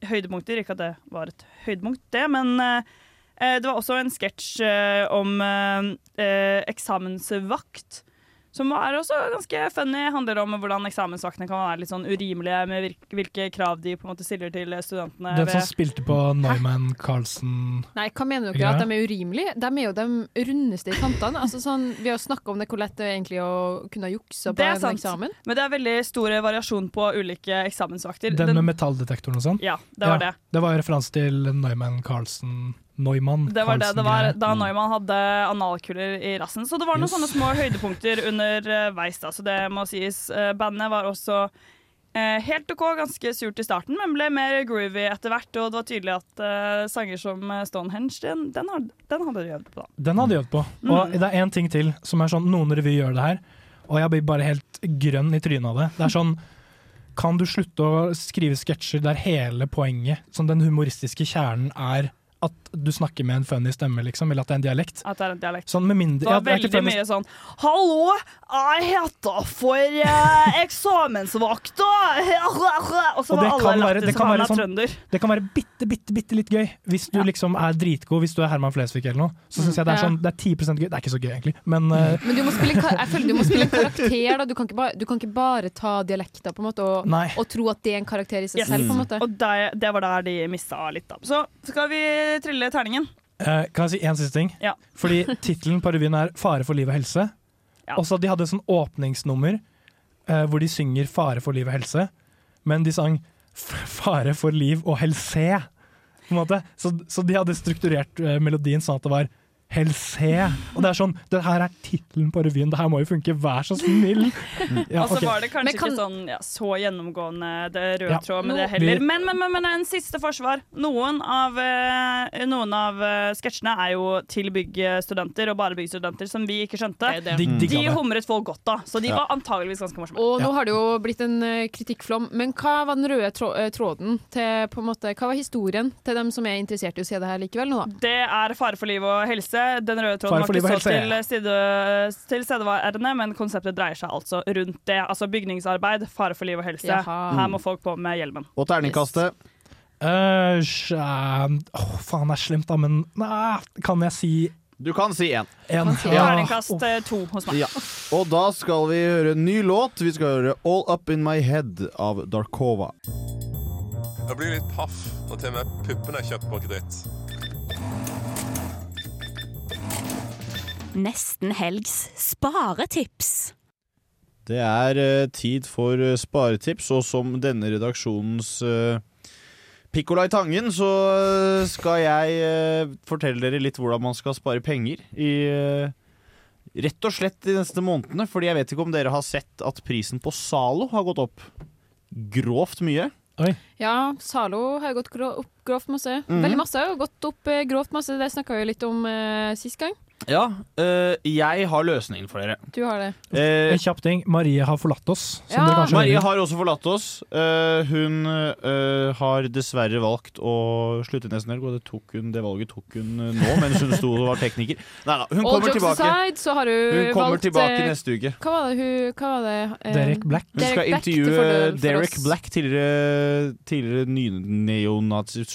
Speaker 3: høydepunkter, ikke at det var et høydepunkt, det, men eh, det var også en sketsj eh, om eh, eh, eksamensvakt. Som er også ganske funny. Handler om hvordan eksamensvaktene kan være litt sånn urimelige med hvilke krav de på en måte stiller til studentene.
Speaker 4: Den som spilte på Neumann Carlsen
Speaker 6: Nei, hva mener dere?
Speaker 4: Ja.
Speaker 6: At de er urimelige? De er jo de rundeste i kantene. Altså sånn, vi har snakka om det, hvor lett det er egentlig å kunne jukse på en eksamen.
Speaker 3: Men det er veldig stor variasjon på ulike eksamensvakter.
Speaker 4: Den
Speaker 3: Den-
Speaker 4: med metalldetektoren og sånn?
Speaker 3: Ja, det var det.
Speaker 4: Det var referanse til Neumann Carlsen Neumann
Speaker 3: Det var det det var da Neumann hadde analkuler i rassen. Så det var noen
Speaker 4: Yes.
Speaker 3: sånne små høydepunkter underveis. Da, så det må sies. Eh, Bandet var også eh, helt OK, ganske surt i starten, men ble mer groovy etter hvert. Og det var tydelig at eh, sanger som eh, Stonehenge, den, den, hadde, den hadde de øvd på. da.
Speaker 4: Den hadde de øvd på.
Speaker 3: Mm.
Speaker 4: Og det er én ting til som er sånn Noen revy gjør det her, og jeg blir bare helt grønn i trynet av det. Det er sånn Kan du slutte å skrive sketsjer der hele poenget, som den humoristiske kjernen, er at du snakker med en funny stemme, liksom, eller at det er en dialekt?
Speaker 3: At det er en dialekt.
Speaker 4: Sånn med mindre
Speaker 3: Det var
Speaker 4: ja, det er
Speaker 3: veldig mye sånn Hallo, jeg heter for eh, eksamensvakta! Og så
Speaker 4: Og
Speaker 3: var alle lættis,
Speaker 4: det kan
Speaker 3: han er
Speaker 4: sånn,
Speaker 3: trønder.
Speaker 4: det kan være bitte, bitte, bitte litt gøy. Hvis du liksom er dritgod, hvis du er Herman Flesvig eller noe, så syns jeg det er
Speaker 6: Ja.
Speaker 4: sånn Det er 10 gøy. Det er ikke så gøy, egentlig, men uh...
Speaker 6: Men du må spille, jeg føler du må spille en karakter. Da. Du, kan ikke bare, du kan ikke bare ta dialekter på en måte, og, og tro at det er en karakter i seg
Speaker 3: Yes.
Speaker 6: selv. På en måte.
Speaker 3: Og det, det var der de mista litt. da. Så skal vi trille terningen.
Speaker 4: Eh, kan jeg si én siste ting?
Speaker 3: Ja.
Speaker 4: Fordi tittelen på revyen er 'Fare for liv og helse'. Også så De hadde sånn åpningsnummer eh, hvor de synger 'Fare for liv og helse', men de sang 'Fare for liv og helse'. På en måte. Så, så de hadde strukturert eh, melodien sånn at det var Helse. Og det er sånn, det her er tittelen på revyen, det her må jo funke, vær så snill! Ja,
Speaker 3: og så var det kanskje
Speaker 6: kan-
Speaker 3: ikke sånn ja, så gjennomgående det røde
Speaker 4: Ja.
Speaker 3: tråd med
Speaker 6: no,
Speaker 3: det heller.
Speaker 4: Vi-
Speaker 3: Men, men, men, men en siste forsvar. Noen av, eh, noen av eh, sketsjene er jo til byggstudenter, og bare byggstudenter, som vi ikke skjønte.
Speaker 6: det.
Speaker 4: De
Speaker 3: De humret folk godt da, så de
Speaker 2: Ja.
Speaker 3: var antageligvis ganske morsomme.
Speaker 6: Og nå har det jo blitt en eh, kritikkflom. Men hva var den røde trå tråden til på en måte, Hva var historien til dem som er interessert i å se det her likevel nå, da?
Speaker 3: Det er fare for liv og helse. Den røde tråden var ikke så
Speaker 4: helse.
Speaker 3: til tilstedeværende, men konseptet dreier seg altså rundt det. Altså bygningsarbeid, fare for liv og helse.
Speaker 6: Jaha.
Speaker 3: Her må folk på med hjelmen.
Speaker 2: Og terningkastet.
Speaker 4: Uh, sj- Åh, faen, det er slemt, da, men nei, kan jeg si
Speaker 2: Du kan si én.
Speaker 4: en?
Speaker 6: si
Speaker 4: Ja.
Speaker 3: Eh, to hos meg.
Speaker 2: Ja. Og da skal vi høre en ny låt. Vi skal høre 'All Up In My Head' av Darkova.
Speaker 15: Jeg blir litt paff når til og med puppene er kjøpt på kreditt.
Speaker 9: Nesten helgs sparetips.
Speaker 2: Det er uh, tid for uh, sparetips, og som denne redaksjonens uh, i Tangen, så eh, skal jeg eh, fortelle dere litt hvordan man skal spare penger i eh, Rett og slett de neste månedene, fordi jeg vet ikke om dere har sett at prisen på Zalo har gått opp grovt mye.
Speaker 6: Ja, Zalo har gått opp grovt masse.
Speaker 2: Mhm.
Speaker 6: Veldig masse har gått opp eh, grovt masse. Det snakka vi litt om eh, sist gang.
Speaker 2: Ja, øh, jeg har løsningen for dere.
Speaker 6: Du har det.
Speaker 2: Eh,
Speaker 4: En kjapp ting. Marie har forlatt oss. Som
Speaker 6: Ja.
Speaker 4: dere kanskje
Speaker 2: Marie
Speaker 4: hører.
Speaker 2: har også forlatt oss. Eh, hun eh, har dessverre valgt å slutte i Nesten Helg, og det, tok hun, det valget tok hun eh, nå mens hun sto og var tekniker. Nei da, hun
Speaker 6: All
Speaker 2: kommer
Speaker 6: jokes
Speaker 2: tilbake.
Speaker 6: aside, så har hun,
Speaker 2: Hun kommer
Speaker 6: valgt
Speaker 2: tilbake
Speaker 6: eh,
Speaker 2: neste uke.
Speaker 6: Hva var det hun Hva var det? eh,
Speaker 4: Derek Black.
Speaker 2: Hun skal
Speaker 6: Derek Black til
Speaker 2: intervjue
Speaker 6: fordel for
Speaker 2: Derek
Speaker 6: oss.
Speaker 2: Black, tidligere, tidligere ny-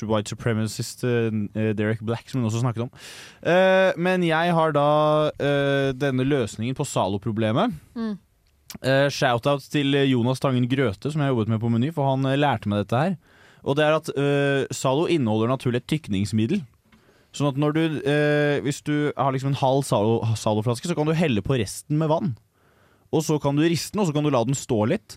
Speaker 2: white supremacist eh, Derek Black, som hun også snakket om. Eh, men jeg har da uh, denne løsningen på Zalo-problemet.
Speaker 6: Mm.
Speaker 2: Uh, Shout-out til Jonas Tangen Grøthe, som jeg har jobbet med på Meny, for han uh, lærte meg dette her. Og det er at uh, Zalo inneholder naturlig et tykningsmiddel. Sånn at når du, hvis du har liksom en halv Zalo- Zalo-flaske, så kan du helle på resten med vann. Og så kan du riste den, og så kan du la den stå litt.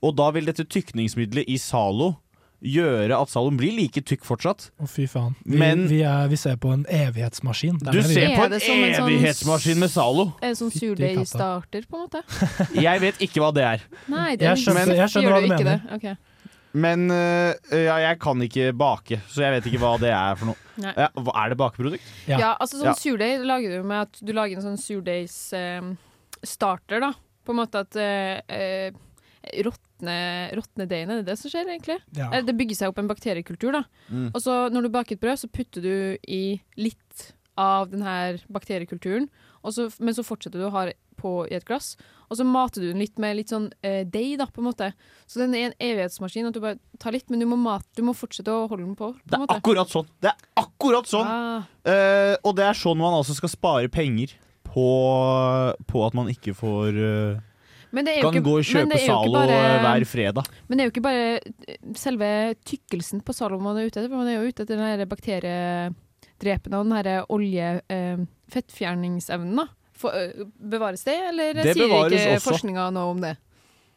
Speaker 2: Og da vil dette tykningsmiddelet i Zalo gjøre at Zaloen blir like tykk fortsatt.
Speaker 4: Å, fy faen. Vi,
Speaker 2: Men-
Speaker 4: vi, er, vi ser på en evighetsmaskin.
Speaker 2: Du ser på en
Speaker 6: en sånn-
Speaker 2: evighetsmaskin med Zalo.
Speaker 6: En sånn
Speaker 4: surdeigstarter,
Speaker 6: surdeig-starter, på en måte?
Speaker 2: Jeg vet ikke hva det er.
Speaker 6: Nei, det
Speaker 4: Jeg skjønner- jeg skjønner hva
Speaker 6: du
Speaker 4: mener.
Speaker 6: det. Ok.
Speaker 2: Men øh, ja, jeg kan ikke bake, så jeg vet ikke hva det er for noe. Ja, er det bakeprodukt?
Speaker 6: Ja. altså sånn
Speaker 2: Ja.
Speaker 6: surdeig lager du med at du lager en sånn surdeigs-starter, da. På en måte at eh, eh, råtne råtne deigen, er det det som skjer, egentlig?
Speaker 4: Ja.
Speaker 6: Det bygger seg opp en bakteriekultur, da.
Speaker 4: Mm.
Speaker 6: Og så når du baker et brød, så putter du i litt av denne bakteriekulturen, og så, men så fortsetter du å ha det på i et glass. Og så mater du den litt med litt sånn eh, deig, da, på en måte. Så den er en evighetsmaskin, at du bare tar litt, men du må, mat, du må fortsette å holde den på. på
Speaker 2: Det er
Speaker 6: måte.
Speaker 2: akkurat sånn! Det er akkurat sånn!
Speaker 6: Ah.
Speaker 2: Uh, og det er sånn man altså skal spare penger på, på at man ikke får øh,
Speaker 6: Men det er jo
Speaker 2: Kan
Speaker 6: ikke-
Speaker 2: gå og kjøpe Zalo
Speaker 6: bare-
Speaker 2: øh, hver fredag.
Speaker 6: Men det er jo ikke bare eh, selve tykkelsen på Zalo man er ute etter, man er jo ute etter den her bakteriedrepende og den her olje... Eh, fettfjerningsevnen, da. For, eh, bevares det, eller
Speaker 2: Det
Speaker 6: sier ikke forskninga noe om det?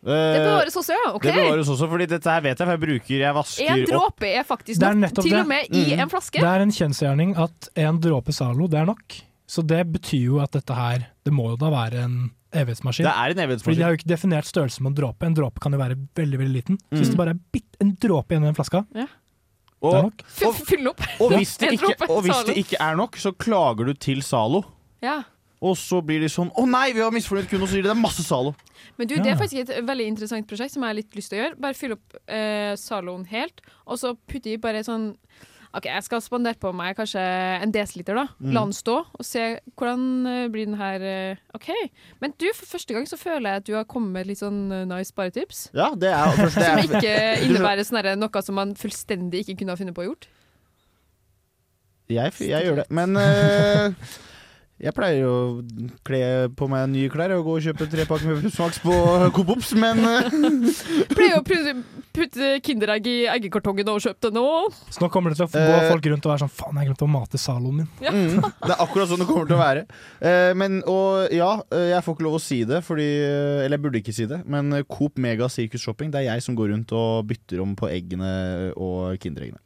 Speaker 2: Eh,
Speaker 6: Det bevares også, ja. Okay.
Speaker 2: Det bevares også, fordi dette her vet jeg, for jeg bruker Jeg vasker
Speaker 6: En
Speaker 2: opp
Speaker 6: dråpe er faktisk
Speaker 4: er
Speaker 6: nok, til
Speaker 4: det.
Speaker 6: og med i
Speaker 4: Mm.
Speaker 6: en flaske.
Speaker 4: Det er en kjensgjerning at en dråpe Zalo, det er nok. Så det betyr jo at dette her Det må jo da være en evighetsmaskin.
Speaker 2: Det er en evighetsmaskin.
Speaker 4: Fordi de har jo ikke definert størrelsen på en dråpe. En dråpe kan jo være veldig veldig liten. Så hvis
Speaker 2: Mm.
Speaker 4: det bare er bitt, en dråpe igjen i den flaska,
Speaker 6: Ja.
Speaker 4: det er nok.
Speaker 2: og,
Speaker 6: Fyll opp.
Speaker 2: og, hvis det ikke, og hvis det ikke er nok, så klager du til Zalo.
Speaker 6: Ja.
Speaker 2: Og så blir de sånn 'Å nei, vi har misfornøyd kunde', og så sier de 'det er masse Zalo'.
Speaker 6: Men du, det er faktisk et veldig interessant prosjekt som jeg har litt lyst til å gjøre. Bare fyll opp eh, Zaloen helt, og så putte i bare sånn OK, jeg skal spandere på meg kanskje en desiliter, da.
Speaker 2: Mm.
Speaker 6: La den stå, og se hvordan eh, blir den her eh, OK. Men du, for første gang så føler jeg at du har kommet med litt sånn eh, nice sparetips.
Speaker 2: Ja, det er, først, det
Speaker 6: Som
Speaker 2: er
Speaker 6: ikke innebærer sånn her noe som man fullstendig ikke kunne ha funnet på å gjort.
Speaker 2: Jeg, jeg gjør det. Men eh, jeg pleier å kle på meg nye klær og gå og kjøpe tre pakker med smaks på Coop Ops, men
Speaker 6: Pleier å putte, Kinderegg i eggekartongen og kjøpe det nå.
Speaker 4: Så nå kommer det til å gå folk rundt og være sånn Faen, jeg glemte å mate saloen min.
Speaker 6: Ja.
Speaker 2: mm, det er akkurat sånn det kommer til å være. Eh, men, og ja, eh, jeg får ikke lov å si det, fordi eh, Eller jeg burde ikke si det, men Coop Mega Circus Shopping, det er jeg som går rundt og bytter om på eggene og Kindereggene.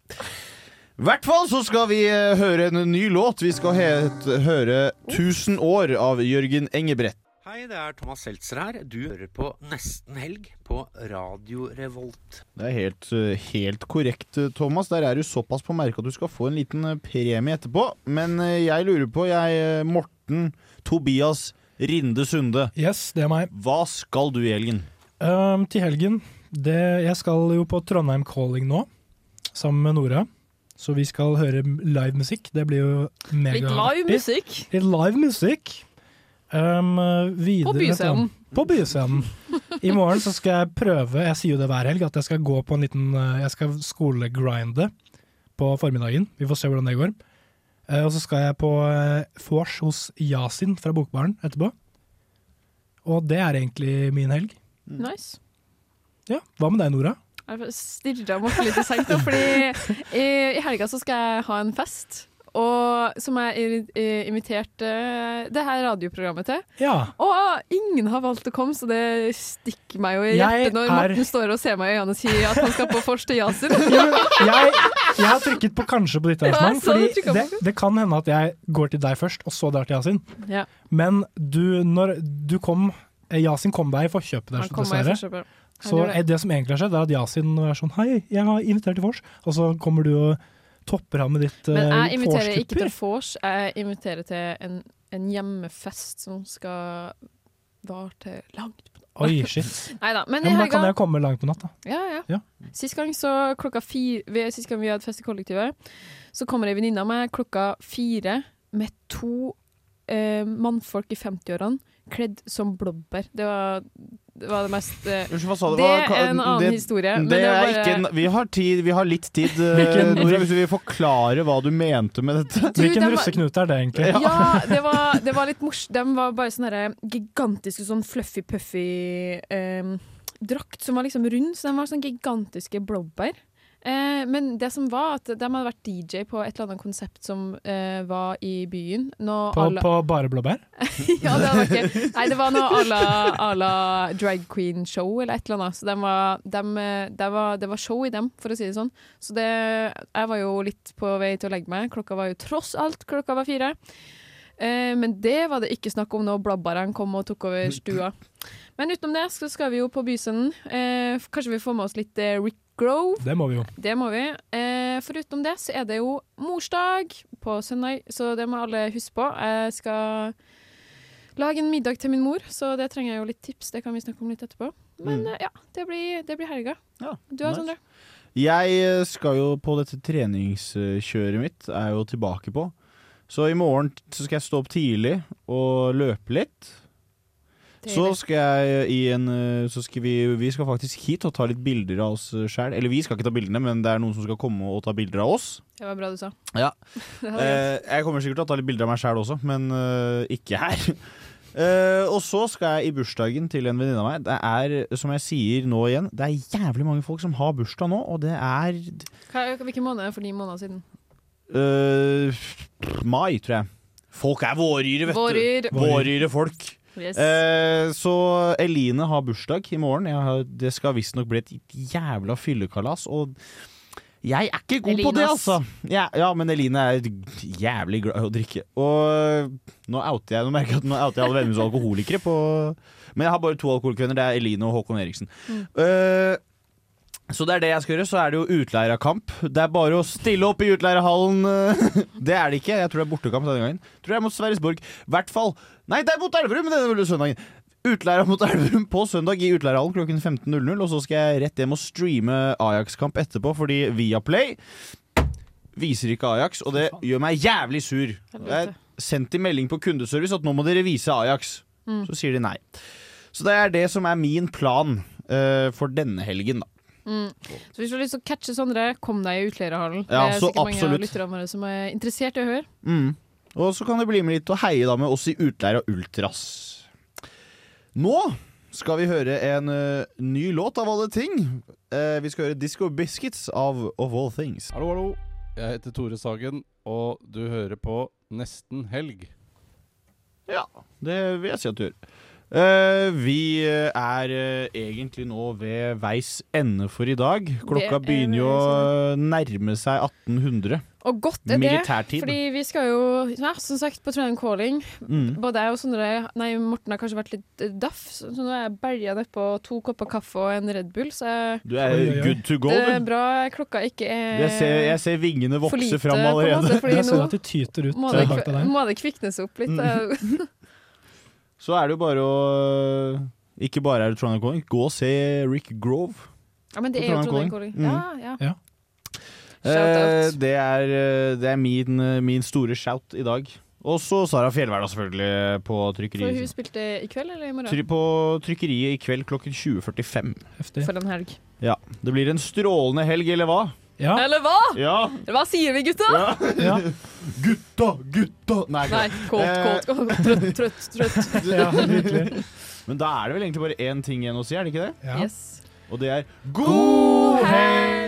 Speaker 2: I hvert fall så skal vi eh, høre en ny låt. Vi skal het, høre 'Tusen år' av Jørgen Engebrett.
Speaker 16: Hei, det er Thomas Seltzer her. Du hører på Nesten Helg på Radio Revolt.
Speaker 2: Det er helt, eh, helt korrekt, eh, Thomas. Der er du såpass på merket at du skal få en liten premie etterpå. Men jeg lurer på, jeg, Morten Tobias Rinde Sunde.
Speaker 4: Yes, det er meg.
Speaker 2: Hva skal du i helgen?
Speaker 4: Um, til helgen det, Jeg skal jo på Trondheim Calling nå, sammen med Nora. Så vi skal høre livemusikk. Det blir jo megaartig.
Speaker 6: Litt live musikk.
Speaker 4: Litt live musikk. Um, videre,
Speaker 6: På byscenen.
Speaker 4: På byscenen. I morgen så skal jeg prøve, jeg sier jo det hver helg, at jeg skal gå på en liten uh, Jeg skal skolegrinde på formiddagen. Vi får se hvordan det går. Uh, og så skal jeg på uh, vors hos Yasin fra Bokbaren etterpå. Og det er egentlig min helg.
Speaker 6: Nice.
Speaker 4: Ja, Hva med deg, Nora?
Speaker 6: Jeg stirrer Morten litt i senk, fordi i, i helga så skal jeg ha en fest. Og, som jeg har i- invitert eh, det her radioprogrammet til.
Speaker 4: Ja.
Speaker 6: Og ingen har valgt å komme, så det stikker meg jo i
Speaker 4: Jeg
Speaker 6: hjertet når
Speaker 4: er-
Speaker 6: Morten står og ser meg i øynene og sier at han skal på vors til Yasin.
Speaker 4: Jeg, jeg har trykket på kanskje på ditt
Speaker 6: Ja, jeg
Speaker 4: arrangement,
Speaker 6: så
Speaker 4: fordi det, det kan hende at jeg går til deg først, og så drar til Yasin.
Speaker 6: Ja.
Speaker 4: Men du, når du kom eh, Yasin kom deg i forkjøpet der,
Speaker 6: meg
Speaker 4: dessverre. Så
Speaker 6: det.
Speaker 4: eh, det som egentlig har skjedd, er at Yasin er sånn Hei, jeg har invitert til vors. Og så kommer du og topper ham med ditt
Speaker 6: Men
Speaker 4: uh,
Speaker 6: jeg inviterer ikke til vors, jeg inviterer til en, en hjemmefest som skal vare til langt på
Speaker 4: Oi, shit.
Speaker 6: Neida. Men
Speaker 4: ja, men da kan jeg komme langt på natta.
Speaker 6: Ja, ja.
Speaker 4: Ja.
Speaker 6: Sist gang så klokka fire vi- Sist gang vi hadde fest i kollektivet, så kommer ei venninne av meg klokka fire med to eh, mannfolk i 50-årene kledd som blåbær. Det var det, var det mest eh,
Speaker 2: Unnskyld, hva sa du?
Speaker 6: Det
Speaker 2: Hva-
Speaker 6: er en annen
Speaker 2: det-
Speaker 6: historie.
Speaker 2: Det
Speaker 6: men det
Speaker 2: er
Speaker 6: var
Speaker 2: ikke
Speaker 6: bare-
Speaker 2: en, vi, har tid, vi har litt tid, eh,
Speaker 4: Hvilken-
Speaker 2: Nora, hvis du vil forklare hva du mente med dette.
Speaker 6: Du,
Speaker 4: Hvilken
Speaker 6: de var-
Speaker 4: russeknute er det egentlig?
Speaker 6: Ja, det var, det var litt morsomt. De var bare sånne her gigantiske sånn fluffy-puffy eh, drakt som var liksom rund, så de var sånn gigantiske blåbær. Eh, men det som var at de hadde vært DJ på et eller annet konsept som eh, var i byen.
Speaker 4: På,
Speaker 6: alle-
Speaker 4: på bare blåbær?
Speaker 6: ja, det var ikke Nei, det var noe à la, drag queen-show eller et eller annet. Så de var, de, de det, var, det var show i dem, for å si det sånn. Så det, jeg var jo litt på vei til å legge meg. Klokka var jo tross alt klokka var fire. Eh, men det var det ikke snakk om når blåbærene kom og tok over stua. Men utenom det så skal vi jo på Bysønnen. Eh, kanskje vi får med oss litt eh, Rick Grove.
Speaker 4: Det må vi jo.
Speaker 6: Det må vi. Eh, foruten det så er det jo morsdag på søndag, så det må alle huske på. Jeg skal lage en middag til min mor, så det trenger jeg jo litt tips. Det kan vi snakke om litt etterpå. Men
Speaker 2: Mm.
Speaker 6: eh, ja, det blir, det blir helga. du da,
Speaker 2: nice.
Speaker 6: Sondre?
Speaker 2: Jeg eh, skal jo på dette treningskjøret mitt, er jo tilbake på. Så i morgen så skal jeg stå opp tidlig og løpe litt. Så skal jeg i en eh, Så skal vi Vi skal faktisk hit og ta litt bilder av oss sjæl. Eller vi skal ikke ta bildene, men det er noen som skal komme og ta bilder av oss.
Speaker 6: Det var bra du sa.
Speaker 2: Ja. Eh,
Speaker 6: jeg
Speaker 2: kommer sikkert til å ta litt bilder av meg sjæl også, men eh, ikke her. Eh, og så skal jeg i bursdagen til en venninne av meg. Det er, som jeg sier nå igjen, det er jævlig mange folk som har bursdag nå, og det er
Speaker 6: Hva, hvilken måned for ni måneder siden?
Speaker 2: eh, mai, tror jeg. Folk er våryre, vet
Speaker 6: Våryr.
Speaker 2: du. Våryre folk.
Speaker 6: Yes.
Speaker 2: Eh, så Eline har bursdag i morgen. Har, det skal visstnok bli et jævla fyllekalas. Og jeg er ikke god på det, altså. Ja, ja, men Eline er jævlig glad i å drikke. Og nå outer jeg Nå merker jeg at nå outer jeg alle vennene mine som alkoholikere. På, men jeg har bare to alkoholikvenner. Det er Eline og Håkon Eriksen.
Speaker 6: Mm.
Speaker 2: Eh, så det er det jeg skal gjøre. Så er det jo utleierkamp. Det er bare å stille opp i utleierhallen. Det er det ikke. Jeg tror det er bortekamp denne gangen. Tror det er mot Sverresborg. I hvert fall. Nei, det er mot Elverum denne søndagen. Utleier mot Elverum på søndag i Utleierhallen klokken 15.00. Og så skal jeg rett hjem og streame Ajax-kamp etterpå, fordi Viaplay viser ikke Ajax, og det gjør meg jævlig sur. Jeg sendte i melding på kundeservice at nå må dere vise Ajax.
Speaker 6: Mm.
Speaker 2: Så sier de nei. Så det er det som er min plan uh, for denne helgen, da.
Speaker 6: Mm. Så hvis du har lyst til å catche Sondre, kom deg i utleierhallen.
Speaker 2: Ja,
Speaker 6: det er
Speaker 2: sikkert
Speaker 6: sikkert mange av lytterne våre som er interessert i å høre.
Speaker 2: Mm. Og så kan du bli med litt og heie da med oss i Utleir og Ultras. Nå skal vi høre en uh, ny låt av alle ting. Uh, vi skal høre Disco Biscuits av Of All Things.
Speaker 17: Hallo, hallo. Jeg heter Tore Sagen, og du hører på Nesten helg.
Speaker 2: Ja, det vil jeg si at du gjør. Eh, vi eh, er uh, egentlig nå ved veis ende for i dag. Klokka
Speaker 6: er
Speaker 2: begynner jo å nærme seg 1800.
Speaker 6: Og godt er det,
Speaker 2: Militærtid.
Speaker 6: fordi vi skal jo, ja, som sagt, på Trondheim Calling.
Speaker 2: Mm.
Speaker 6: Både jeg og Sondre Nei, Morten har kanskje vært litt daff, så så nå er jeg belja nedpå to kopper kaffe og en Red Bull, så jeg,
Speaker 2: Du er good to go,
Speaker 6: det er bra klokka ikke er
Speaker 2: Jeg ser, jeg ser vingene vokse
Speaker 6: lite,
Speaker 2: fram
Speaker 6: allerede. måte, fordi
Speaker 4: Jeg ser at de tyter ut
Speaker 6: må det, må det kviknes opp litt.
Speaker 2: Mm. Så er det jo bare å Ikke bare er det Trondheim Calling, gå og se Rick Grove.
Speaker 6: Ja, men det er jo
Speaker 2: Trondheim
Speaker 6: Calling.
Speaker 2: Mm.
Speaker 6: Ja, ja.
Speaker 2: Eh,
Speaker 6: Shout-out.
Speaker 2: det er, eh, det er min, eh, min store shout i dag. Og så Sara Fjellvær da selvfølgelig på trykkeriet.
Speaker 6: For hun spilte i kveld eller i morgen?
Speaker 2: Try på trykkeriet i kveld klokken 20.45.
Speaker 6: For en helg.
Speaker 2: Ja, Det blir en strålende helg, eller hva?
Speaker 4: Ja.
Speaker 6: Eller hva?
Speaker 2: Ja.
Speaker 6: Eller hva sier vi, gutta?
Speaker 2: Ja. Gutta, gutta Nei,
Speaker 6: Nei, kåt, kåt, kåt. Trøtt, trøtt, trøtt.
Speaker 4: Ja, virkelig.
Speaker 2: Men da er det vel egentlig bare én ting igjen å si, er det ikke det?
Speaker 4: Ja.
Speaker 6: Yes.
Speaker 2: Og det er God helg!